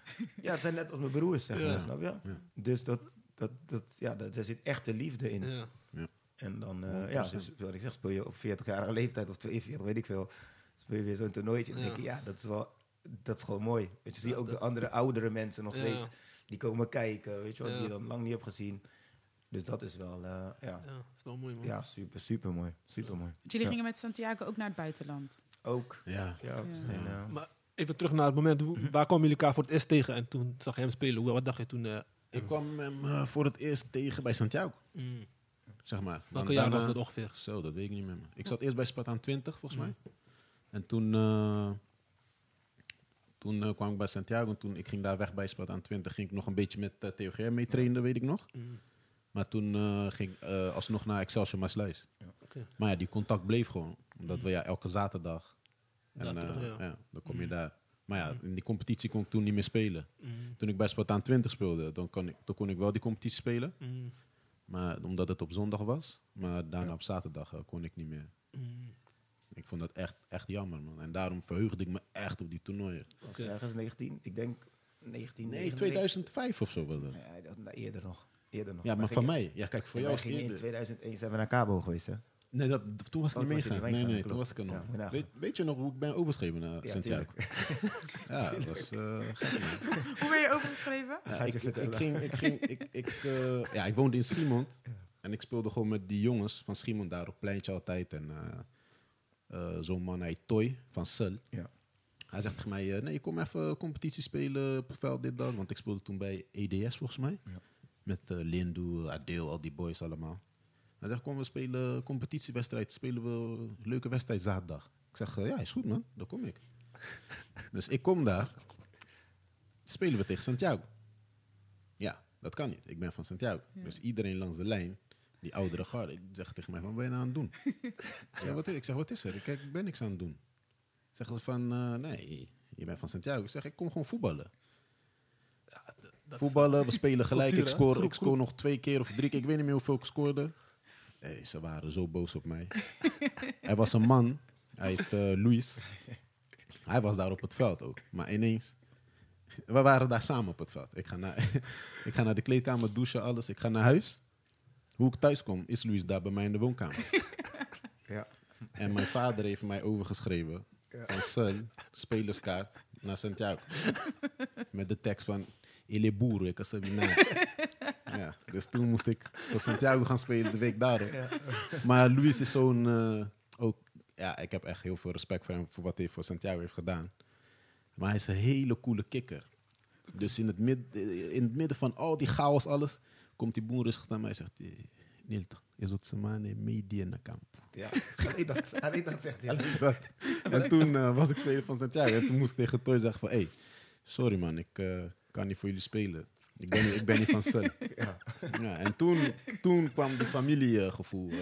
ja, het zijn net als mijn broers, zeg maar, Ja. snap je? Ja. Dus dat, dat, dat, ja, dat, daar zit echte liefde in. Ja. En dan, eh, 100%. ja, dus wat ik zeg, speel je op 40-jarige leeftijd of 42, weet ik veel. Speel je weer zo'n toernooitje. En denk je, ja, dat is wel, dat is gewoon mooi. Weet je, zie je ook dat- de andere oudere mensen nog Ja. steeds, die komen kijken, weet je wat, Ja. die je dan lang niet hebt gezien. Dus dat is wel, eh, ja, Ja, dat is wel mooi, man. ja, super, super mooi. Super mooi. Want jullie Ja. gingen met Santiago ook naar het buitenland. Ook, Ja. ja, we Ja. zijn, Maar even terug naar het moment, hoe- waar kwamen jullie elkaar voor het eerst tegen? En toen zag je hem spelen. Hoe- Wat dacht je toen? eh, Ik kwam hem eh, voor het eerst tegen bij Santiago, mm. zeg maar. Welke jaar was dat ongeveer? Zo, dat weet ik niet meer. man. Ik zat eerst bij Spartaan 20, volgens Mhm. mij. En toen, eh, toen eh, kwam ik bij Santiago. En toen ik ging daar weg bij Spartaan 20, ging ik nog een beetje met uh, TOGR mee trainen, weet ik nog. Mm. Maar toen eh, ging ik eh, alsnog naar Excelsior Maasluis. Oké. Maar ja, die contact bleef gewoon. Omdat we ja, elke zaterdag... En eh, ja. ja, dan kom je Mhm. daar. Maar ja, in die competitie kon ik toen niet meer spelen. Mm. Toen ik bij Spartaan 20 speelde, dan kon ik, toen kon ik wel die competitie spelen. Mm. Maar omdat het op zondag was. Maar daarna Ja. op zaterdag eh, kon ik niet meer. Mm. Ik vond dat echt, echt jammer, man. En daarom verheugde ik me echt op die toernooien. was ergens 19, ik denk 19. Nee, 2005 of zo was dat. Nee, dat, nou, eerder nog. Eerder nog. Ja, maar van gingen- mij. Ja, kijk, voor jou in eerder. 2001 zijn we naar Cabo geweest, hè? Nee, dat, toen was ik Oh, niet niet Nee, nee, meegegaan, toen was ik er nog. Ja, weet, weet je nog hoe ik ben overgeschreven naar Ja, Santiago? ja, dat was eh. Hoe ben je overgeschreven? Ja, ik, ik, vertellen. ik ging, ik, ging, ik, ik, eh, ja, ik woonde in Schiemond. En ik speelde gewoon met die jongens van Schiemond daar op pleintje altijd. En eh, zo'n man, hij Toy van Sul. Ja. Hij zegt tegen mij, eh, nee, kom even competitie spelen op het veld, dit, dat. Want ik speelde toen bij EDS volgens mij. Ja. Met eh Lindu, Adeel, al die boys allemaal. Hij zegt, kom, we spelen competitiewedstrijd. Spelen we een leuke wedstrijd zaterdag. Ik zeg, eh, ja, is goed man, dan kom ik. dus ik kom daar. Spelen we tegen Santiago. Ja, dat kan niet. Ik ben van Santiago. Dus iedereen langs de lijn, die oudere garde, die zegt tegen mij, wat ben je nou aan het doen? ik, zeg, wat is, ik zeg, wat is er? Ik, kijk, ik ben niks aan het doen. Zeggen ze van, eh, nee, je bent van Santiago. Ik zeg, ik kom gewoon voetballen. Dat Voetballen, we spelen gelijk. Cultuur, ik scoor, Groep, ik scoor nog twee keer of drie keer. Ik weet niet meer hoeveel ik scoorde. Hey, ze waren zo boos op mij. er was een man, hij heet eh, Luis. Hij was daar op het veld ook. Maar ineens, we waren daar samen op het veld. Ik ga naar, ik ga naar de kleedkamer, douchen, alles. Ik ga naar huis. Hoe ik thuis kom, is Luis daar bij mij in de woonkamer. Ja. En mijn vader heeft mij overgeschreven van Sun, spelerskaart, naar Santiago. Met de tekst van Ele burro, ik als Ja, dus toen moest ik voor Santiago gaan spelen de week daarop. Maar Luis is zo'n... eh, ook, ja, ik heb echt heel veel respect voor hem voor wat hij voor Santiago heeft gedaan. Maar hij is een hele coole kikker. Dus in het, mid, in het midden van al die chaos, alles, komt die boer rustig naar mij en zegt... eh, Nilton, is wat semane media na campo. Ja, alleen dat, alleen dat zegt hij. Alleen dat. En toen eh, was ik speler van Santiago. En toen moest ik tegen Toy zeggen van... Hey, sorry man, ik eh, kan niet voor jullie spelen. Ik ben, niet- ik ben niet van Sun. Ja. Ja, en toen, toen kwam die familiegevoel eh,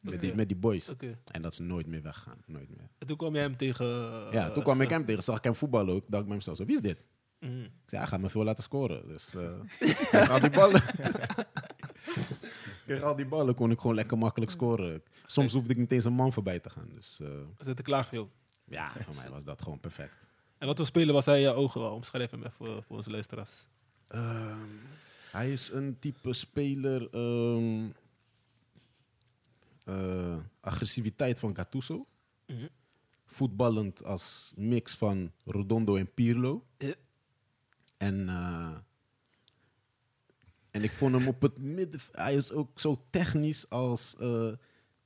met, die, Oké. met die boys. En dat is nooit meer weggaan. Nooit meer. En toen kwam jij hem tegen... ja, toen kwam ik hem tegen. Zag ik hem voetballen ook. Dacht ik bij mezelf zo, wie is dit? Mhm. Ik zei, hij gaat me veel laten scoren. Dus ik kreeg al die ballen. Ik kreeg al die ballen, kon ik gewoon lekker makkelijk scoren. Soms hoefde ik niet eens een man voorbij te gaan. Dus eh, We zitten klaar voor jou. ja, voor mij was dat gewoon perfect. En wat voor speler was hij in je ogen wel? Omschrijf hem even voor, voor onze luisteraars. Ehm, hij is een type speler. eh, agressiviteit van Gattuso. Mhm. Voetballend als mix van Rodondo en Pirlo. En, eh, en ik vond hem op het midden. Hij is ook zo technisch als. eh,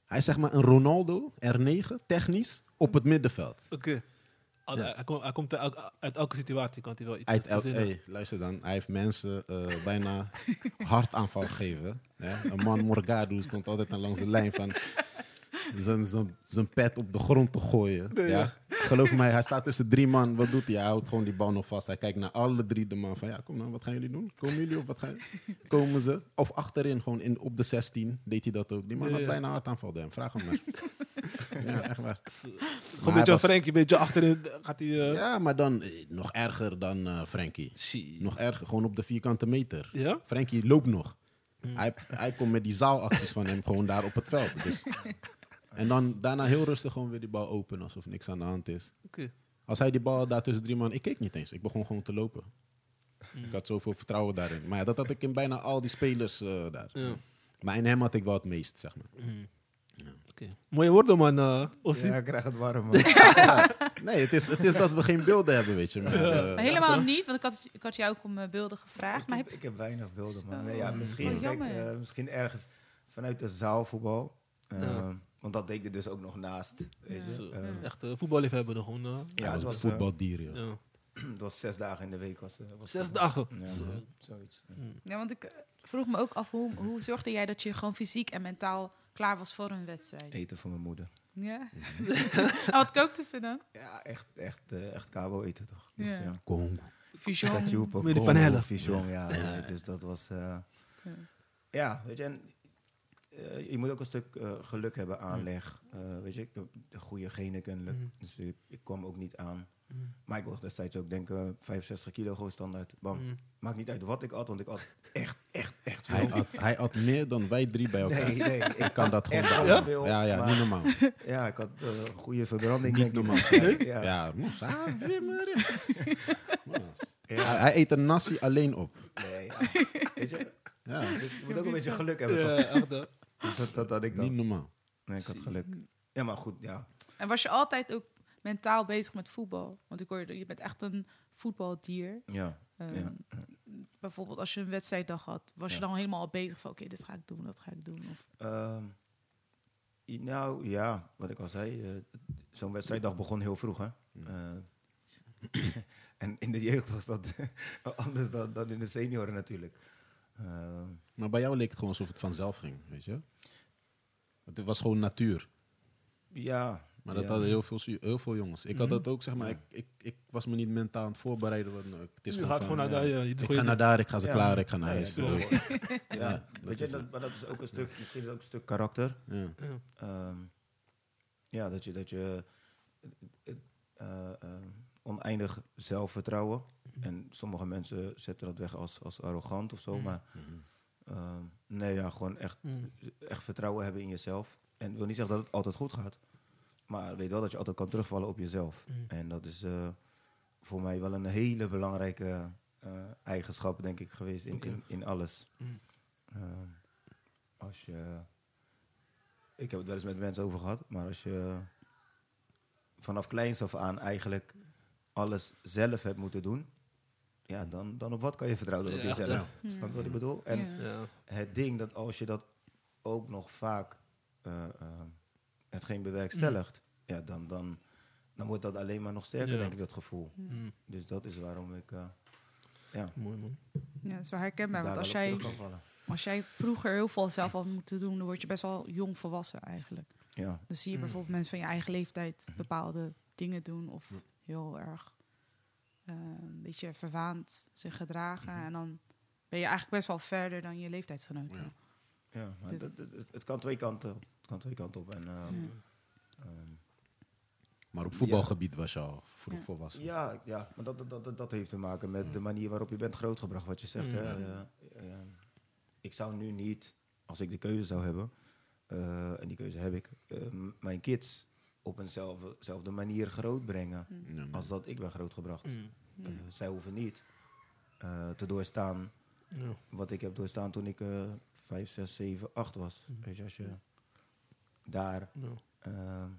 hij is zeg maar een Ronaldo, R9, technisch, op het middenveld. Oké. Ja. Hij, komt, hij komt uit, uit elke situatie, kan hij wel iets Uit hey, luister dan, hij heeft mensen eh, bijna hartaanval gegeven. Hè? Een man Morgado stond altijd aan langs de lijn van zijn- pet op de grond te gooien. ja. Geloof mij, hij staat tussen drie man. Wat doet hij? Hij houdt gewoon die bal nog vast. Hij kijkt naar alle drie de man van ja, kom nou, wat gaan jullie doen? Komen jullie of wat gaan Komen ze? Of achterin, gewoon in, op de 16 deed hij dat ook. Die man Ja, had bijna hartaanval, hem. Vraag hem maar. ja, echt waar. Gewoon een beetje was- Frenkie, een beetje achterin gaat hij... eh, Ja, maar dan eh, nog erger dan eh Frankie. Nog erger, gewoon op de vierkante meter. Ja? Frankie loopt nog. Hij, hij komt met die zaalacties van hem gewoon daar op het veld. Dus. En dan daarna heel rustig gewoon weer die bal open, alsof niks aan de hand is. Oké. Als hij die bal daar tussen drie man... Ik keek niet eens, ik begon gewoon te lopen. Mm. Ik had zoveel vertrouwen daarin. Maar ja, dat had ik in bijna al die spelers eh, daar. Ja. Maar in hem had ik wel het meest, zeg maar. Oké. Mooie woorden, man. eh Ossie. Ja, ik krijg het warm. man. Nee, het is, het is dat we geen beelden hebben, weet je. Maar, eh, Maar helemaal niet, want ik had, ik had jou ook om beelden gevraagd. ik, Maar heb, ik heb weinig beelden, man. Nee, ja, misschien, Oh, kijk, eh, misschien ergens vanuit de zaalvoetbal. Eh. Want dat deed ik er dus ook nog naast. Weet je? Zo, Eh, Echt uh, voetballiefhebber gewoon. eh. hij ja, het was eh, voetbaldier, ja. het was zes dagen in de week. Was, eh, was Zes dagen. Ja, Zo. zoiets. ja, want ik eh, vroeg me ook af, hoe, hoe zorgde jij dat je gewoon fysiek en mentaal klaar was voor een wedstrijd? Eten voor mijn moeder. Ja. en wat kookten ze dan? Ja, echt, echt, eh, echt kabo eten toch. Dus, Ja. ja. Fijon. Met Congo, panellen. Fijon, ja. Dus dat was... eh, Ja. ja, weet je, en, eh, je moet ook een stuk eh, geluk hebben, aanleg. eh, weet je, ik heb de goede genen kennelijk. Mhm. Dus ik, ik kwam ook niet aan. Mhm. Maar ik was destijds ook, denk ik, eh, 65 kilo gewoon standaard. Bam. Mhm. Maakt niet uit wat ik at, want ik at echt, echt, echt veel. Hij had, hij had meer dan wij drie bij elkaar. Nee, nee. Ik kan dat gewoon echt wel veel, Ja, ja, maar- niet normaal. Ja, ik had eh, een goede verbranding, Niet denk ik. normaal. Ja. Ja, moest. Ah. Ja. Hij, hij eet een nasi alleen op. Nee, ja. Weet je, Ja, dus je moet ook een beetje geluk hebben, toch? Ja, echt, eh. Dat, dat had ik dan. niet normaal. Nee, ik had geluk. Ja, maar goed, ja. En was je altijd ook mentaal bezig met voetbal? Want ik hoorde, je bent echt een voetbaldier. Ja, Ehm, Ja. Bijvoorbeeld als je een wedstrijddag had, was je dan helemaal al bezig van oké, dit ga ik doen, dat ga ik doen. Of, Ehm, nou ja, wat ik al zei, eh, zo'n wedstrijddag begon heel vroeg. Hè? Eh, en in de jeugd was dat anders dan, dan in de senioren natuurlijk. Ehm, Maar bij jou leek het gewoon alsof het vanzelf ging, weet je? Het was gewoon natuur. ja. Maar dat ja. hadden heel veel, heel veel jongens. Ik had Mhm. dat ook, zeg maar. Ja. Ik, ik, ik was me niet mentaal aan het voorbereiden. Want, eh, het is Je gewoon gaat van, gewoon naar ja, daar. je doet Ik ga naar daar, ik ga ze Ja. klaar, ik ga naar Ja, huis. ja, Ja, Ja, Ja, weet je, dat, maar dat is ook een stuk, misschien is ook een stuk karakter. ja. Ja. Ehm, ja, dat je, dat je eh, eh, eh, oneindig zelfvertrouwen. En sommige mensen zetten dat weg als, als arrogant of zo. Mm. Maar ehm, nee, ja, gewoon echt, Mm. echt vertrouwen hebben in jezelf. En ik wil niet zeggen dat het altijd goed gaat. Maar weet wel dat je altijd kan terugvallen op jezelf. Mm. En dat is eh, voor mij wel een hele belangrijke eh, eigenschap, denk ik, geweest in, in, in alles. Mm. Ehm, als je. Ik heb het wel eens met mensen over gehad, maar als je vanaf kleins af aan eigenlijk alles zelf hebt moeten doen, ja, dan, dan op wat kan je vertrouwen dan op Ja, jezelf? ja. Snap je wat ik bedoel? En het ding dat als je dat ook nog vaak eh, eh, hetgeen bewerkstelligt, ja, dan, dan, dan wordt dat alleen maar nog sterker, Ja. denk ik, dat gevoel. Mm. Dus dat is waarom ik eh, ja, Mooi man. ja, dat is wel herkenbaar. daar Want als jij, terug kan vallen. als jij vroeger heel veel zelf had moeten doen, dan word je best wel jong volwassen eigenlijk. Ja. Dan zie je Mm. bijvoorbeeld mensen van je eigen leeftijd Mhm. bepaalde dingen doen of heel erg een beetje verwaand zich gedragen. Mhm. En dan ben je eigenlijk best wel verder dan je leeftijdsgenoten. Ja. Ja, maar Dus- het, het, het- het kan twee kanten, het kan twee kanten op. En, ehm, Ja. ehm, Maar op voetbalgebied was je al vroeg Ja. volwassen. ja, ja, maar dat, dat, dat, dat heeft te maken met de manier waarop je bent grootgebracht, wat je zegt. Hè? Eh, eh, ik zou nu niet, als ik de keuze zou hebben, eh, en die keuze heb ik, eh, mijn kids op eenzelfde zelfde manier grootbrengen man. als dat ik ben grootgebracht. Mm. Eh, zij hoeven niet eh, te doorstaan Ja. wat ik heb doorstaan toen ik eh 5, 6, 7, 8 was. Mhm. Weet je, als je daar Ja. Ehm,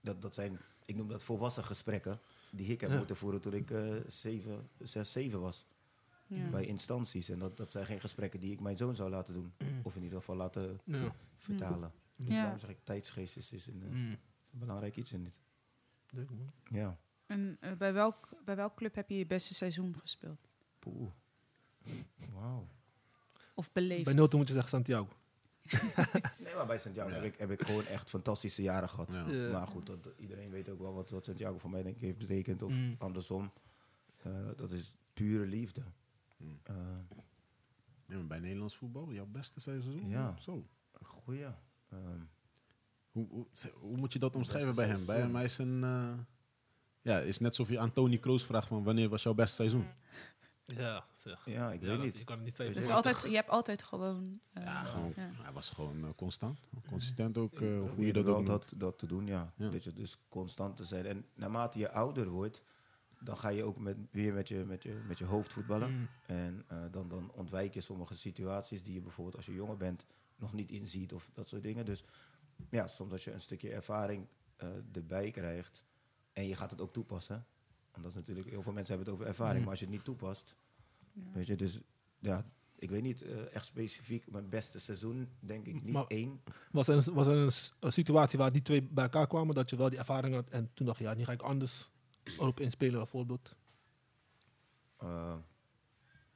dat, dat zijn, ik noem dat volwassen gesprekken die ik heb Ja. moeten voeren toen ik eh 7, 6, 7 was. Ja. Bij instanties. En dat, dat zijn geen gesprekken die ik mijn zoon zou laten doen. Mm. Of in ieder geval laten Ja. vertalen. Dus Ja. daarom zeg ik, tijdsgeest is, is, een, eh, Mm. is een belangrijk iets in dit. Leuk man. Ja. En eh, bij, welk, bij welk club heb je je beste seizoen gespeeld? Poeh. Wauw. Of beleefd? Bij Noten moet je zeggen Santiago. Nee, maar bij Santiago Ja. heb, ik, heb ik gewoon echt fantastische jaren gehad. Ja. Ja. Maar goed, dat, iedereen weet ook wel wat, wat Santiago voor mij denk ik heeft betekend. Of Mm. andersom. Eh, dat is pure liefde. Mm. Eh, Ja, maar bij Nederlands voetbal, jouw beste seizoen? Ja. Zo. goeie. Ehm, Hoe, hoe, hoe moet je dat omschrijven bij hem? Bij seizoen. hem is een... eh, ja, is net alsof je aan Tony Kroos vraagt van wanneer was jouw beste seizoen? Ja, zeg. ja, ik Ja, weet dat- niet. Je kan het niet zeggen. Dus altijd, je hebt altijd gewoon... eh, Ja, gewoon, ja. hij was gewoon eh, constant. Consistent ook, eh, hoe je dat ook dat, dat te doen, ja. Ja. Dat je dus constant te zijn. En naarmate je ouder wordt, dan ga je ook met, weer met je, met, je, met je hoofd voetballen. Mm. En eh, dan, dan ontwijk je sommige situaties die je bijvoorbeeld als je jonger bent nog niet inziet of dat soort dingen. Dus ja, soms als je een stukje ervaring eh, erbij krijgt en je gaat het ook toepassen. Want dat is natuurlijk, heel veel mensen hebben het over ervaring, Mm. maar als je het niet toepast, Ja. weet je, dus ja, ik weet niet, eh, echt specifiek, mijn beste seizoen denk ik niet Maar- één. Was er, een, was er een, situatie waar die twee bij elkaar kwamen, dat je wel die ervaring had en toen dacht je, ja, nu ga ik anders erop inspelen bijvoorbeeld? Eh,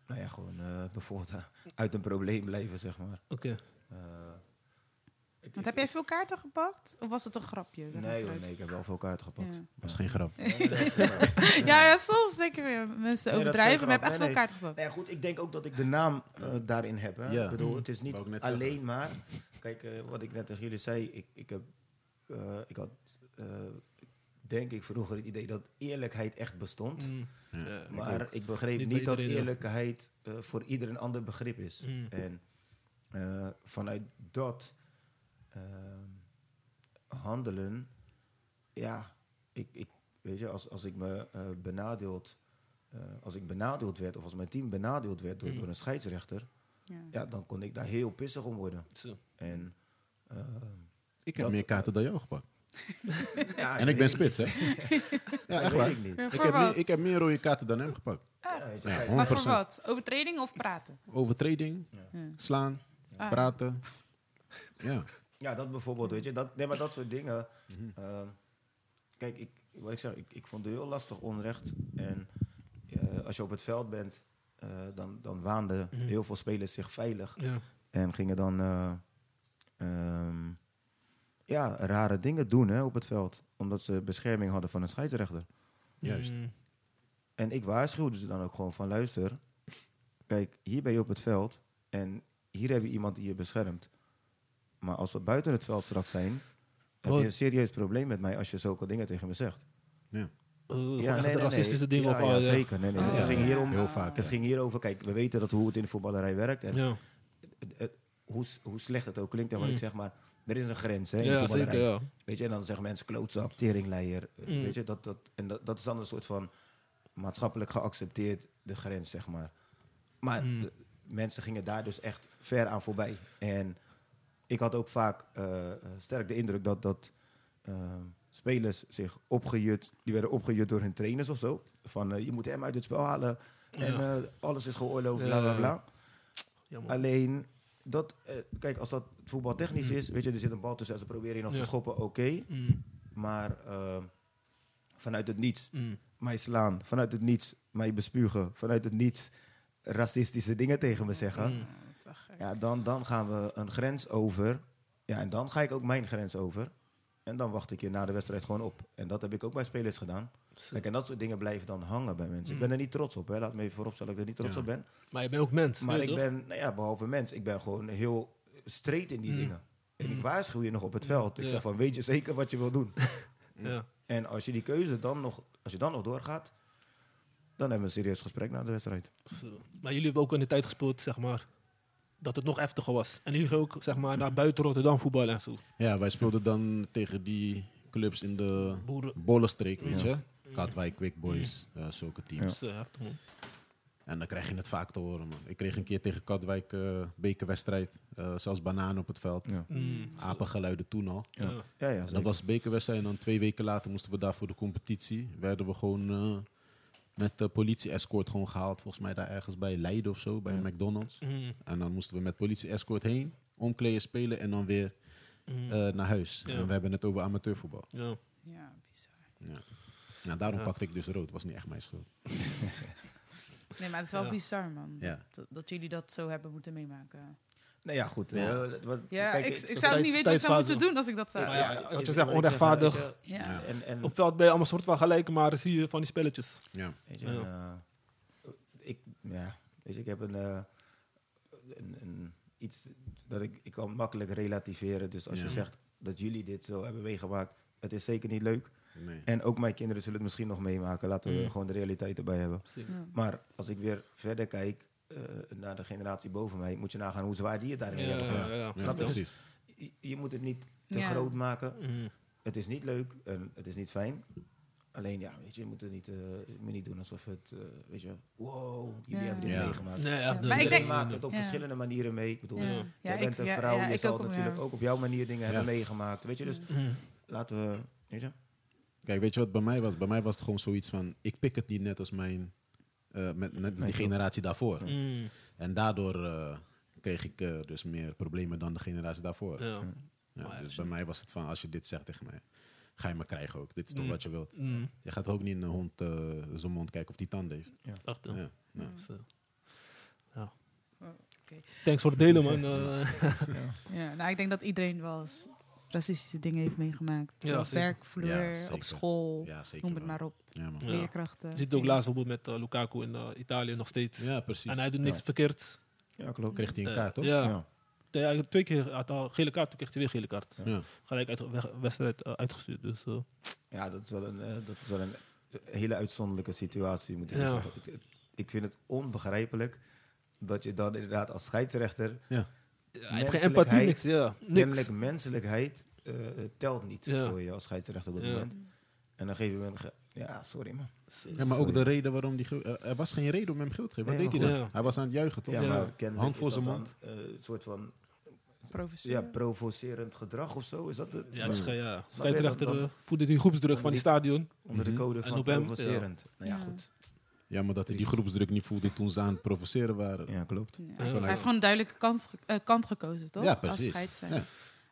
nou ja, gewoon bijvoorbeeld uit een probleem blijven, zeg maar. Oké. Ik- Want ik- heb jij veel kaarten gepakt? Of was het een grapje? zeg Nee, nee, ik heb wel veel kaarten gepakt. Ja. Dat is geen grap. Ja, ja, soms denken we mensen Nee, dat is overdrijven, maar hebt grap. echt veel kaarten gepakt. Nee, goed, ik denk ook dat ik de naam eh, daarin heb. Hè. Ja. Ik bedoel, het is niet ik alleen zeggen. maar... Kijk, eh, wat ik net tegen jullie zei, ik, ik, heb, eh, ik had, eh, denk ik, vroeger het idee dat eerlijkheid echt bestond. Mm. Ja. Maar ik begreep Niet dat eerlijkheid eh, voor ieder een ander begrip is. Mm. En eh, vanuit dat ehm, handelen, ja, ik, ik, weet je, als, als ik me eh, benadeeld, eh, als ik benadeeld werd of als mijn team benadeeld werd door, Mm. door een scheidsrechter, Ja. ja, dan kon ik daar heel pissig om worden. Zo. En ehm, Ik heb Dat- meer kaarten dan jou gepakt. Ja, En ik ben spits, hè? Ja, echt waar. ik niet. Ik heb, meer, ik heb meer rode kaarten dan hem gepakt. Ja, je, Ja, kijk, 100%. Maar voor wat? Overtreding of praten? Overtreding, Ja. slaan, Ah. praten. Ja. Ja, dat bijvoorbeeld, weet je. Dat, nee, maar dat soort dingen. Mhm. ehm, kijk, ik, wat ik zeg, ik, ik vond het heel lastig onrecht. En eh, als je op het veld bent, eh, dan, dan waanden Mhm. heel veel spelers zich veilig. Ja. En gingen dan eh, ehm, ja, rare dingen doen hè, op het veld. Omdat ze bescherming hadden van een scheidsrechter. Juist. Mm. En ik waarschuwde ze dan ook gewoon van luister. Kijk, hier ben je op het veld en hier heb je iemand die je beschermt. Maar als we buiten het veld straks zijn, heb je een serieus probleem met mij als je zulke dingen tegen me zegt. Ja. Uh, echt de racistische dingen ja, of ja, ja. zeker. Nee, nee. Oh. Het ging hier om, Heel vaak. het ging hier over, kijk, we weten dat hoe het in de voetballerij werkt. En Ja, het- het- hoe, hoe slecht het ook klinkt, en wat Mm. ik zeg, maar er is een grens hè, in de ja voetballerij. zeker, ja. Weet je, en dan zeggen mensen klootzak, teringleier. Mm. Weet je, dat, dat, en dat, dat is dan een soort van maatschappelijk geaccepteerd de grens, zeg maar. Maar Mm. Mensen gingen daar dus echt ver aan voorbij. En ik had ook vaak eh, sterk de indruk dat, dat eh, spelers zich opgejut, die werden opgejut door hun trainers of zo. Van eh, je moet hem uit het spel halen en Ja. alles is geoorloofd, bla bla bla. Alleen, dat, kijk, als dat voetbaltechnisch is, weet je, er zit een bal tussen en ze proberen je nog Mm. Ja. te schoppen, oké. Mm, Maar vanuit het niets mm. mij slaan, vanuit het niets mij bespugen, vanuit het niets racistische dingen tegen me zeggen, Mm. Ja, dan, dan gaan we een grens over. Ja, en dan ga ik ook mijn grens over. En dan wacht ik je na de wedstrijd gewoon op. En dat heb ik ook bij spelers gedaan. Kijk, en dat soort dingen blijven dan hangen bij mensen. Ik Mm. ben er niet trots op, hè. laat me even vooropstellen dat ik er niet trots Ja. op ben. Maar je bent ook mens, Maar ik toch? ben, nou ja, behalve mens, ik ben gewoon heel straight in die Mm. dingen. En ik Mm. waarschuw je nog op het veld. Ik Ja. zeg van, weet je zeker wat je wil doen? Ja. En als je die keuze dan nog, als je dan nog doorgaat, dan hebben we een serieus gesprek na de wedstrijd. Zo. Maar jullie hebben ook in de tijd gespeeld, zeg maar, dat het nog heftiger was. En jullie gingen ook, zeg maar, naar buiten Rotterdam voetballen en zo. ja, wij speelden dan tegen die clubs in de. Bollenstreek, weet Ja. je. Katwijk, Quick Boys, eh, zulke teams. Heftig, man. En dan krijg je het vaak te horen, man. Ik kreeg een keer tegen Katwijk eh bekerwedstrijd. eh, zelfs bananen op het veld. Ja, Mm. Apengeluiden toen al. Ja. ja, ja Dat was bekerwedstrijd en dan twee weken later moesten we daar voor de competitie. Werden we gewoon eh, met de politie-escort gewoon gehaald. Volgens mij daar ergens bij Leiden of zo, bij Ja. McDonald's. Mm. En dan moesten we met politie-escort heen, omkleden, spelen en dan weer Mm. eh, naar huis. Ja. En we hebben het over amateurvoetbal. ja. Ja, bizar. Ja. Nou, daarom Ja. pakte ik dus rood. was niet echt mijn schuld. Nee, maar het is wel Ja. bizar, man. Ja. Dat, dat jullie dat zo hebben moeten meemaken. Nou ja, goed. Ja. eh, wat, Ja, kijk, ik, zo'n zou ook niet weten wat ik zou moeten doen als ik dat zou... Ja, wat je zegt, onrechtvaardig. Ja. Ja. En, en, Op het veld ben je allemaal soort van gelijk, maar dan zie je van die spelletjes. Ja. Weet je, eh, ik, ja, weet je, ik heb een, eh, een, een iets dat ik, ik kan makkelijk relativeren. Dus als Ja. je zegt dat jullie dit zo hebben meegemaakt, het is zeker niet leuk. Nee. En ook mijn kinderen zullen het misschien nog meemaken. Laten we Mm. gewoon de realiteit erbij hebben. Ja. Maar als ik weer verder kijk eh, naar de generatie boven mij, moet je nagaan hoe zwaar die het daarin Ja, hebben gehad. ja. Ja, Snap je? precies. Je, je moet het niet te Ja. groot maken. Mm. Het is niet leuk en het is niet fijn. Alleen ja, weet je, je moet het niet, eh, moet niet doen alsof het, eh, weet je, wow, jullie Ja. hebben dit Ja. meegemaakt. Nee. Ja, maar ik Iedereen denk- maakt het op Ja. verschillende manieren mee. Ik bedoel, Ja. Ja, jij bent een vrouw, ja, je zal ook, natuurlijk ja. ook op jouw manier dingen Ja. hebben meegemaakt. Weet je, dus Mm. laten we, weet je. Kijk, weet je wat bij mij was? Bij mij was het gewoon zoiets van... Ik pik het niet net als mijn... eh, met, net als die generatie daarvoor. Mm. En daardoor eh, kreeg ik eh, dus meer problemen dan de generatie daarvoor. Ja. Ja, Maar dus bij mij was het van, als je dit zegt tegen mij, ga je me krijgen ook. Dit is toch Mm. wat je wilt. Mm. Je gaat ook niet in een hond uh, zijn mond kijken of die tanden heeft. Echt, ja. Ja, ja. Zo. Ja. Oh, oké. Thanks voor het delen, man. Eh, Ja, nou, ik denk dat iedereen wel eens racistische dingen heeft meegemaakt. Ja, op werkvloer, Ja, op school, Ja, zeker. noem het maar op. Ja, man. Ja. Leerkrachten. Je ziet het ook laatst bijvoorbeeld met eh, Lukaku in eh, Italië nog steeds. Ja, precies. En hij doet niks Ja. verkeerd. Ja, klopt. Kreeg hij een Eh, kaart, toch? Ja. Ja. Ja, hij had twee keer had al gele kaart, toen kreeg hij weer gele kaart. Ja. Gelijk uit wedstrijd uitgestuurd. Dus, Ja, dat is wel een, dat is wel een hele uitzonderlijke situatie, moet ik Ja. zeggen. Ik, ik vind het onbegrijpelijk dat je dan inderdaad als scheidsrechter... Ja. Hij heeft geen empathie, niks. Ja, Kennelijk niks. menselijkheid eh, telt niet Ja. voor je als scheidsrechter op dat Ja. moment. En dan geef je hem een... ge- Ja, sorry man. Ja, maar Sorry. ook de reden waarom die... eh, er was geen reden om hem geld te geven. Wat Nee, deed hij dan? Hij was aan het juichen, toch? Ja, maar Hand voor zijn dan, mond. eh, een soort van ja, provocerend gedrag of zo. Is dat de, Ja, het is, ja. scheidsrechter eh, voerde die groepsdruk van die stadion. onder de Mhm. code van provocerend? Nou ja, Ja. goed. Ja, maar dat hij die groepsdruk niet voelde toen ze aan het provoceren waren. Ja, klopt. Ja. Ja. Hij heeft gewoon een duidelijke kant, ge- eh, kant gekozen, toch? Ja, Als precies. scheidsrechter. Ja.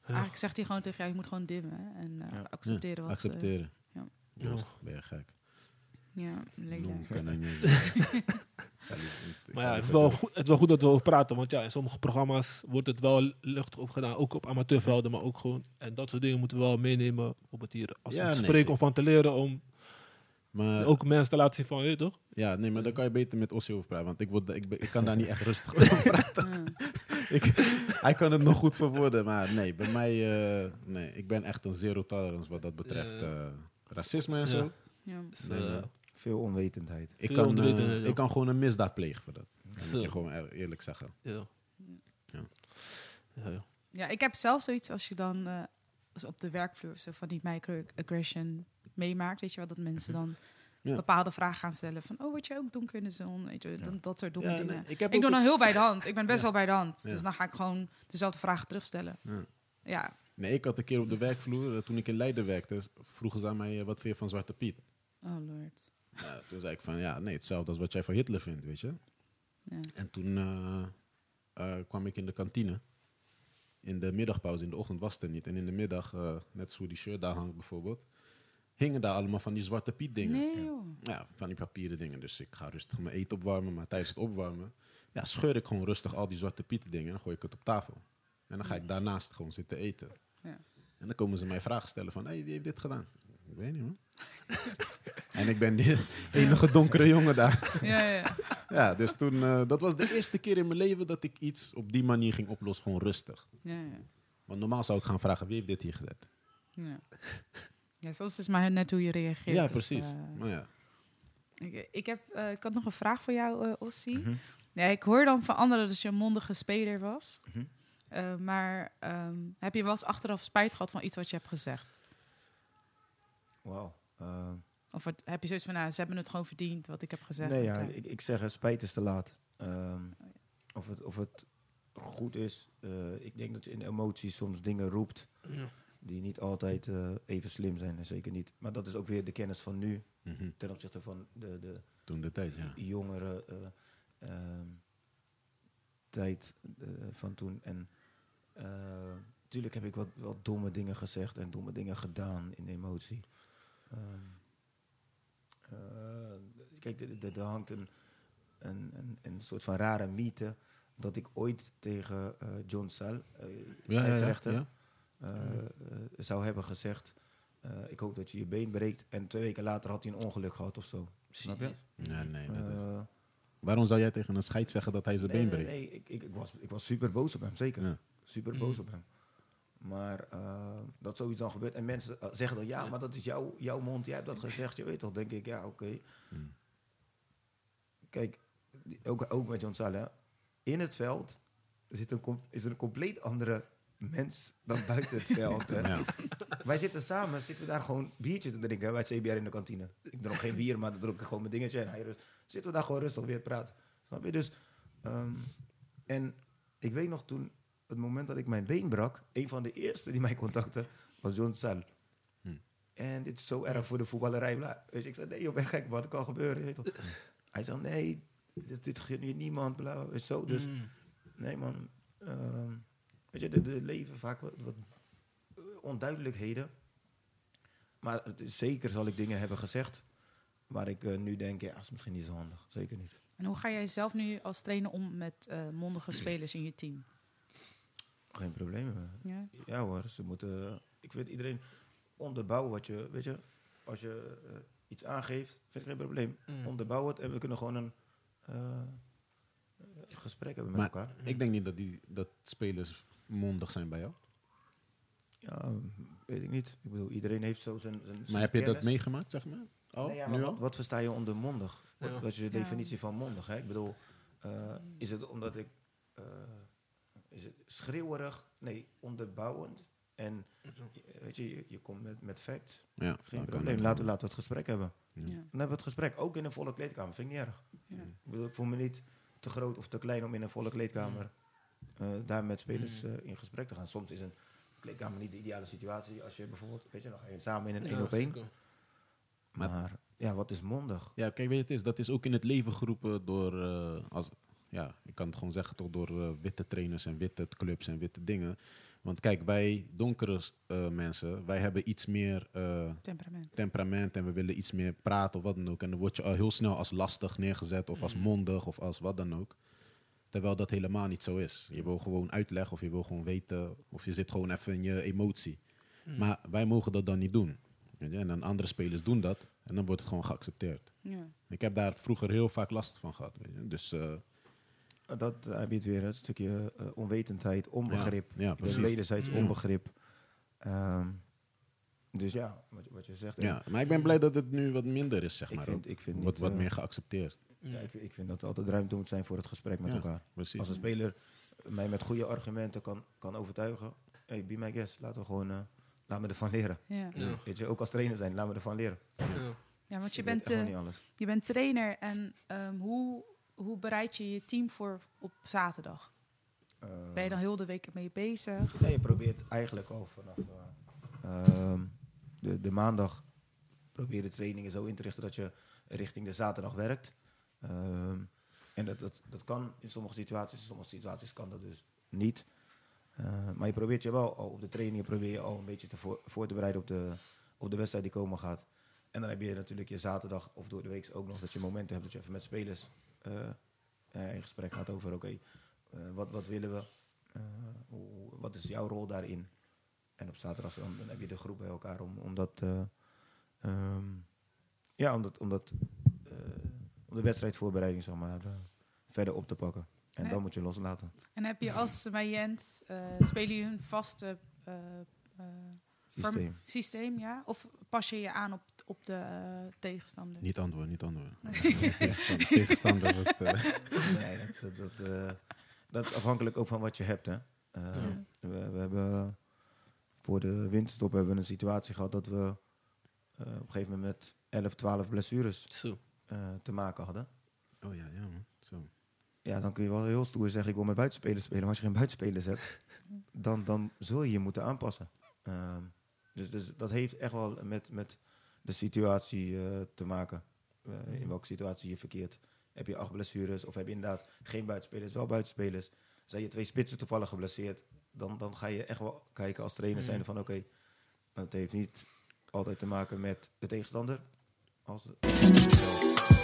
Eigenlijk zegt hij gewoon tegen jou, je moet gewoon dimmen en eh, Ja. accepteren wat... Accepteren. ja. Ja. Ben je gek? eh, ja, ik Maar ja, het is, wel goed, het is wel goed dat we over praten. Want ja, in sommige programma's wordt het wel luchtig over gedaan. Ook op amateurvelden, maar ook gewoon... En dat soort dingen moeten we wel meenemen. Bijvoorbeeld hier, als we Ja, nee, spreken of van te leren. Om Maar, ook mensen te laten zien van, je toch? ja, nee, maar dan kan je beter met Ossie over praten. Want ik, word, ik, ik kan daar niet echt rustig over praten. Ik, hij kan het nog goed verwoorden, maar nee, bij mij, eh, nee, ik ben echt een zero tolerance wat dat betreft. Ja. eh, racisme en zo. Ja. Nee, eh. Veel onwetendheid. Ik Veel kan, onwetendheid, ja. ik kan gewoon een misdaad plegen voor dat. Dat moet je gewoon eer- eerlijk zeggen. ja. Ja. Ja, ja. Ja, ik heb zelf zoiets als je dan eh, als op de werkvloer zo van die microaggression meemaakt. Weet je wel, dat mensen dan Ja. bepaalde vragen gaan stellen van... oh, wat je ook doen kunnen zo'n, weet je, dan dat soort domme Ja, dingen. nee, ik doe dan heel bij de hand. Ik ben best wel bij de hand. Dus dan ga ik gewoon dezelfde vragen terugstellen. Ja. Ja, Nee, ik had een keer op de werkvloer, toen ik in Leiden werkte, vroegen ze aan mij, eh, wat vind je van Zwarte Piet? oh lord. Ja, toen zei ik van, ja, nee, hetzelfde als wat jij van Hitler vindt, weet je. Ja. En toen eh, eh, kwam ik in de kantine. In de middagpauze, in de ochtend was het er niet. En in de middag, net zoals die shirt daar hangt bijvoorbeeld, hingen daar allemaal van die Zwarte Piet dingen. Nee joh. Ja, van die papieren dingen. Dus ik ga rustig mijn eten opwarmen, maar tijdens het opwarmen, ja, scheur ik gewoon rustig al die Zwarte Pieten dingen en dan gooi ik het op tafel. En dan ga ik daarnaast gewoon zitten eten. Ja. En dan komen ze mij vragen stellen van, hey, wie heeft dit gedaan? Ik weet niet, man. en ik ben die enige donkere jongen daar. Ja, ja. Ja, dus toen, eh, dat was de eerste keer in mijn leven dat ik iets op die manier ging oplossen, gewoon rustig. ja, ja. Want normaal zou ik gaan vragen, wie heeft dit hier gezet? Ja, ja soms is het maar net hoe je reageert. ja, Dus, precies. eh, maar ja. ik, ik, heb, eh, ik had nog een vraag voor jou, eh Ossie. Mhm. Ja, ik hoor dan van anderen dat je een mondige speler was. Mhm. Eh, maar ehm, heb je wel eens achteraf spijt gehad van iets wat je hebt gezegd? Wauw. Eh, Of wat- heb je zoiets van, nou, ze hebben het gewoon verdiend wat ik heb gezegd? nee, ja, ik, ik zeg, spijt is te laat. Ehm, of, het, of het goed is. eh, ik denk dat je in emoties soms dingen roept Ja. Die niet altijd eh, even slim zijn. En zeker niet. Maar dat is ook weer de kennis van nu Mhm. ten opzichte van de, de Toen de tijd, ja. jongere eh, ehm, tijd eh, van toen. En natuurlijk heb ik wat, wat domme dingen gezegd en domme dingen gedaan in emotie. Ehm, eh, kijk, er- hangt een, een, een, een soort van rare mythe dat ik ooit tegen John Sal, eh Ja, ja, ja, eh, eh, zou hebben gezegd... eh, ik hoop dat je je been breekt. En twee weken later had hij een ongeluk gehad of zo. Snap je? Ja, nee, dat is- Eh, Waarom zou jij tegen een scheid zeggen dat hij zijn nee, been nee, breekt? nee, ik, ik, ik, was, ik was super boos op hem, zeker. Ja. Super Mm. boos op hem. Maar eh, dat zoiets dan gebeurt. En mensen zeggen dan, ja, maar dat is jouw, jouw mond, jij hebt dat gezegd. Je weet toch, denk ik, ja, oké. Mm. Kijk, ook, ook met John Salah. In het veld zit een, is er een compleet andere mens dan buiten het veld. Hè. Ja. Wij zitten samen, zitten we daar gewoon biertjes te drinken hè, bij het CBR in de kantine. Ik dronk geen bier, maar dan dronk ik gewoon mijn dingetje. En hij rust, zitten we daar gewoon rustig weer te praten. Snap je? Dus, ehm, en ik weet nog toen, het moment dat ik mijn been brak, een van de eerste die mij contacte was John Sal. Hm. En dit is zo erg voor de voetballerij. Bla. Weet je, ik zei, nee joh, ben gek, wat kan gebeuren? Je weet toch? Hij zei, nee, dit, dit geeft hier niemand. Bla, je, zo. Dus Mm. Nee, man. Ehm, weet je, er er leven vaak wat, wat eh, onduidelijkheden. Maar is- zeker zal ik dingen hebben gezegd waar ik eh, nu denk, ja, is misschien niet zo handig. Zeker niet. En hoe ga jij zelf nu als trainer om met eh, mondige spelers in je team? Geen probleem. eh. Ja? Ja hoor, ze moeten... Ik vind iedereen onderbouwen wat je... Weet je, als je eh, iets aangeeft, vind ik geen probleem. Mm. Onderbouw het en we kunnen gewoon een eh, gesprek hebben met Maar- elkaar. Ik denk niet dat, die, dat spelers mondig zijn bij jou. Ja, weet ik niet. Ik bedoel, iedereen heeft zo zijn... zijn Maar zijn heb je dat meegemaakt, zeg maar? Oh, Nee, ja, maar nu wat, al? wat versta je onder mondig? Wat, Ja. wat is de Ja. definitie van mondig? Hè? Ik bedoel, eh, is het omdat ik... eh, is het schreeuwerig? Nee, onderbouwend. En weet je, je, je komt met, met facts. Ja, Geen probleem. het. Laten we, laten we het gesprek hebben. Ja. Ja. Dan hebben we het gesprek. Ook in een volle kleedkamer. Vind ik niet erg. Ja. Ik bedoel, ik voel me niet te groot of te klein om in een volle kleedkamer daar met spelers eh, in gesprek te gaan. Soms is een kleedkamer niet de ideale situatie als je bijvoorbeeld, weet je, je samen in een één Ja, op één. Maar- Maar ja, wat is mondig? Ja, kijk, weet je, het is, dat is ook in het leven geroepen door, eh, als, ja, ik kan het gewoon zeggen, toch door eh, witte trainers en witte clubs en witte dingen. Want kijk, wij donkere eh, mensen, wij hebben iets meer eh, Temperament. temperament en we willen iets meer praten of wat dan ook. En dan word je al heel snel als lastig neergezet of als mondig of als wat dan ook. Terwijl dat helemaal niet zo is. Je wil gewoon uitleg of je wil gewoon weten of je zit gewoon even in je emotie. Maar wij mogen dat dan niet doen. Weet je? En dan andere spelers doen dat en dan wordt het gewoon geaccepteerd. Ja. Ik heb daar vroeger heel vaak last van gehad. Weet je? Dus eh, Dat eh, heb je het weer, een stukje eh, onwetendheid, onbegrip. ja, Dus precies. wederzijds Mm. onbegrip. Ehm, dus ja, wat, wat je zegt. Ja, maar ik ben blij dat het nu wat minder is, zeg ik maar. vind, ik vind Wordt niet, wat eh, meer geaccepteerd. Ja, ik, ik vind dat er altijd ruimte moet zijn voor het gesprek met Ja. elkaar. Precies. Als een speler mij met goede argumenten kan, kan overtuigen. Hey, be my guest. Laten we gewoon, eh, laat me ervan leren. Ja. Ja. Weet je, ook als trainer zijn, laat me ervan leren. Ja. ja, want je Ik weet bent, eh, niet alles. je bent trainer en ehm, hoe, hoe bereid je je team voor op zaterdag? Eh, Ben je dan heel de week mee bezig? Nee, je probeert eigenlijk al vanaf eh, ehm, de, de maandag probeer de trainingen zo in te richten dat je richting de zaterdag werkt. Ehm, en dat, dat, dat kan in sommige situaties, in sommige situaties kan dat dus niet. Eh, maar je probeert je wel al op de trainingen probeer je al een beetje te voor, voor te bereiden op de, op de wedstrijd die komen gaat. En dan heb je natuurlijk je zaterdag of door de week ook nog dat je momenten hebt dat je even met spelers eh, in gesprek gaat over oké, eh, wat, wat willen we? Hoe, wat is jouw rol daarin? En op zaterdag dan, heb je de groep bij elkaar om, om dat, eh, ehm, ja, om dat, om dat, eh, om de wedstrijdvoorbereiding zeg maar, verder op te pakken. En Ja. dan moet je loslaten. En heb je als Mayent, eh spelen jullie een vaste eh, eh, Systeem. systeem, ja? Of pas je je aan op, op de tegenstander? Niet antwoorden, niet antwoorden. tegenstander, tegenstander wordt, eh, nee, dat, dat, dat, eh, dat is afhankelijk ook van wat je hebt. Hè. Eh, Ja. we, we hebben voor de winterstop hebben we een situatie gehad dat we eh, op een gegeven moment met 11, 12 blessures Zo. Eh, te maken hadden. oh ja, ja man. Zo. Ja, dan kun je wel heel stoer zeggen, ik wil met buitenspelers spelen. Maar als je geen buitenspelers hebt, dan, dan zul je je moeten aanpassen. Ehm, dus, dus dat heeft echt wel met, met de situatie eh, te maken. Eh, in welke situatie je verkeert. Heb je acht blessures of heb je inderdaad geen buitenspelers, wel buitenspelers. Zijn je twee spitsen toevallig geblesseerd, dan, dan ga je echt wel kijken als trainer Mm. zijn van oké, het heeft niet altijd te maken met de tegenstander. Als het zelf.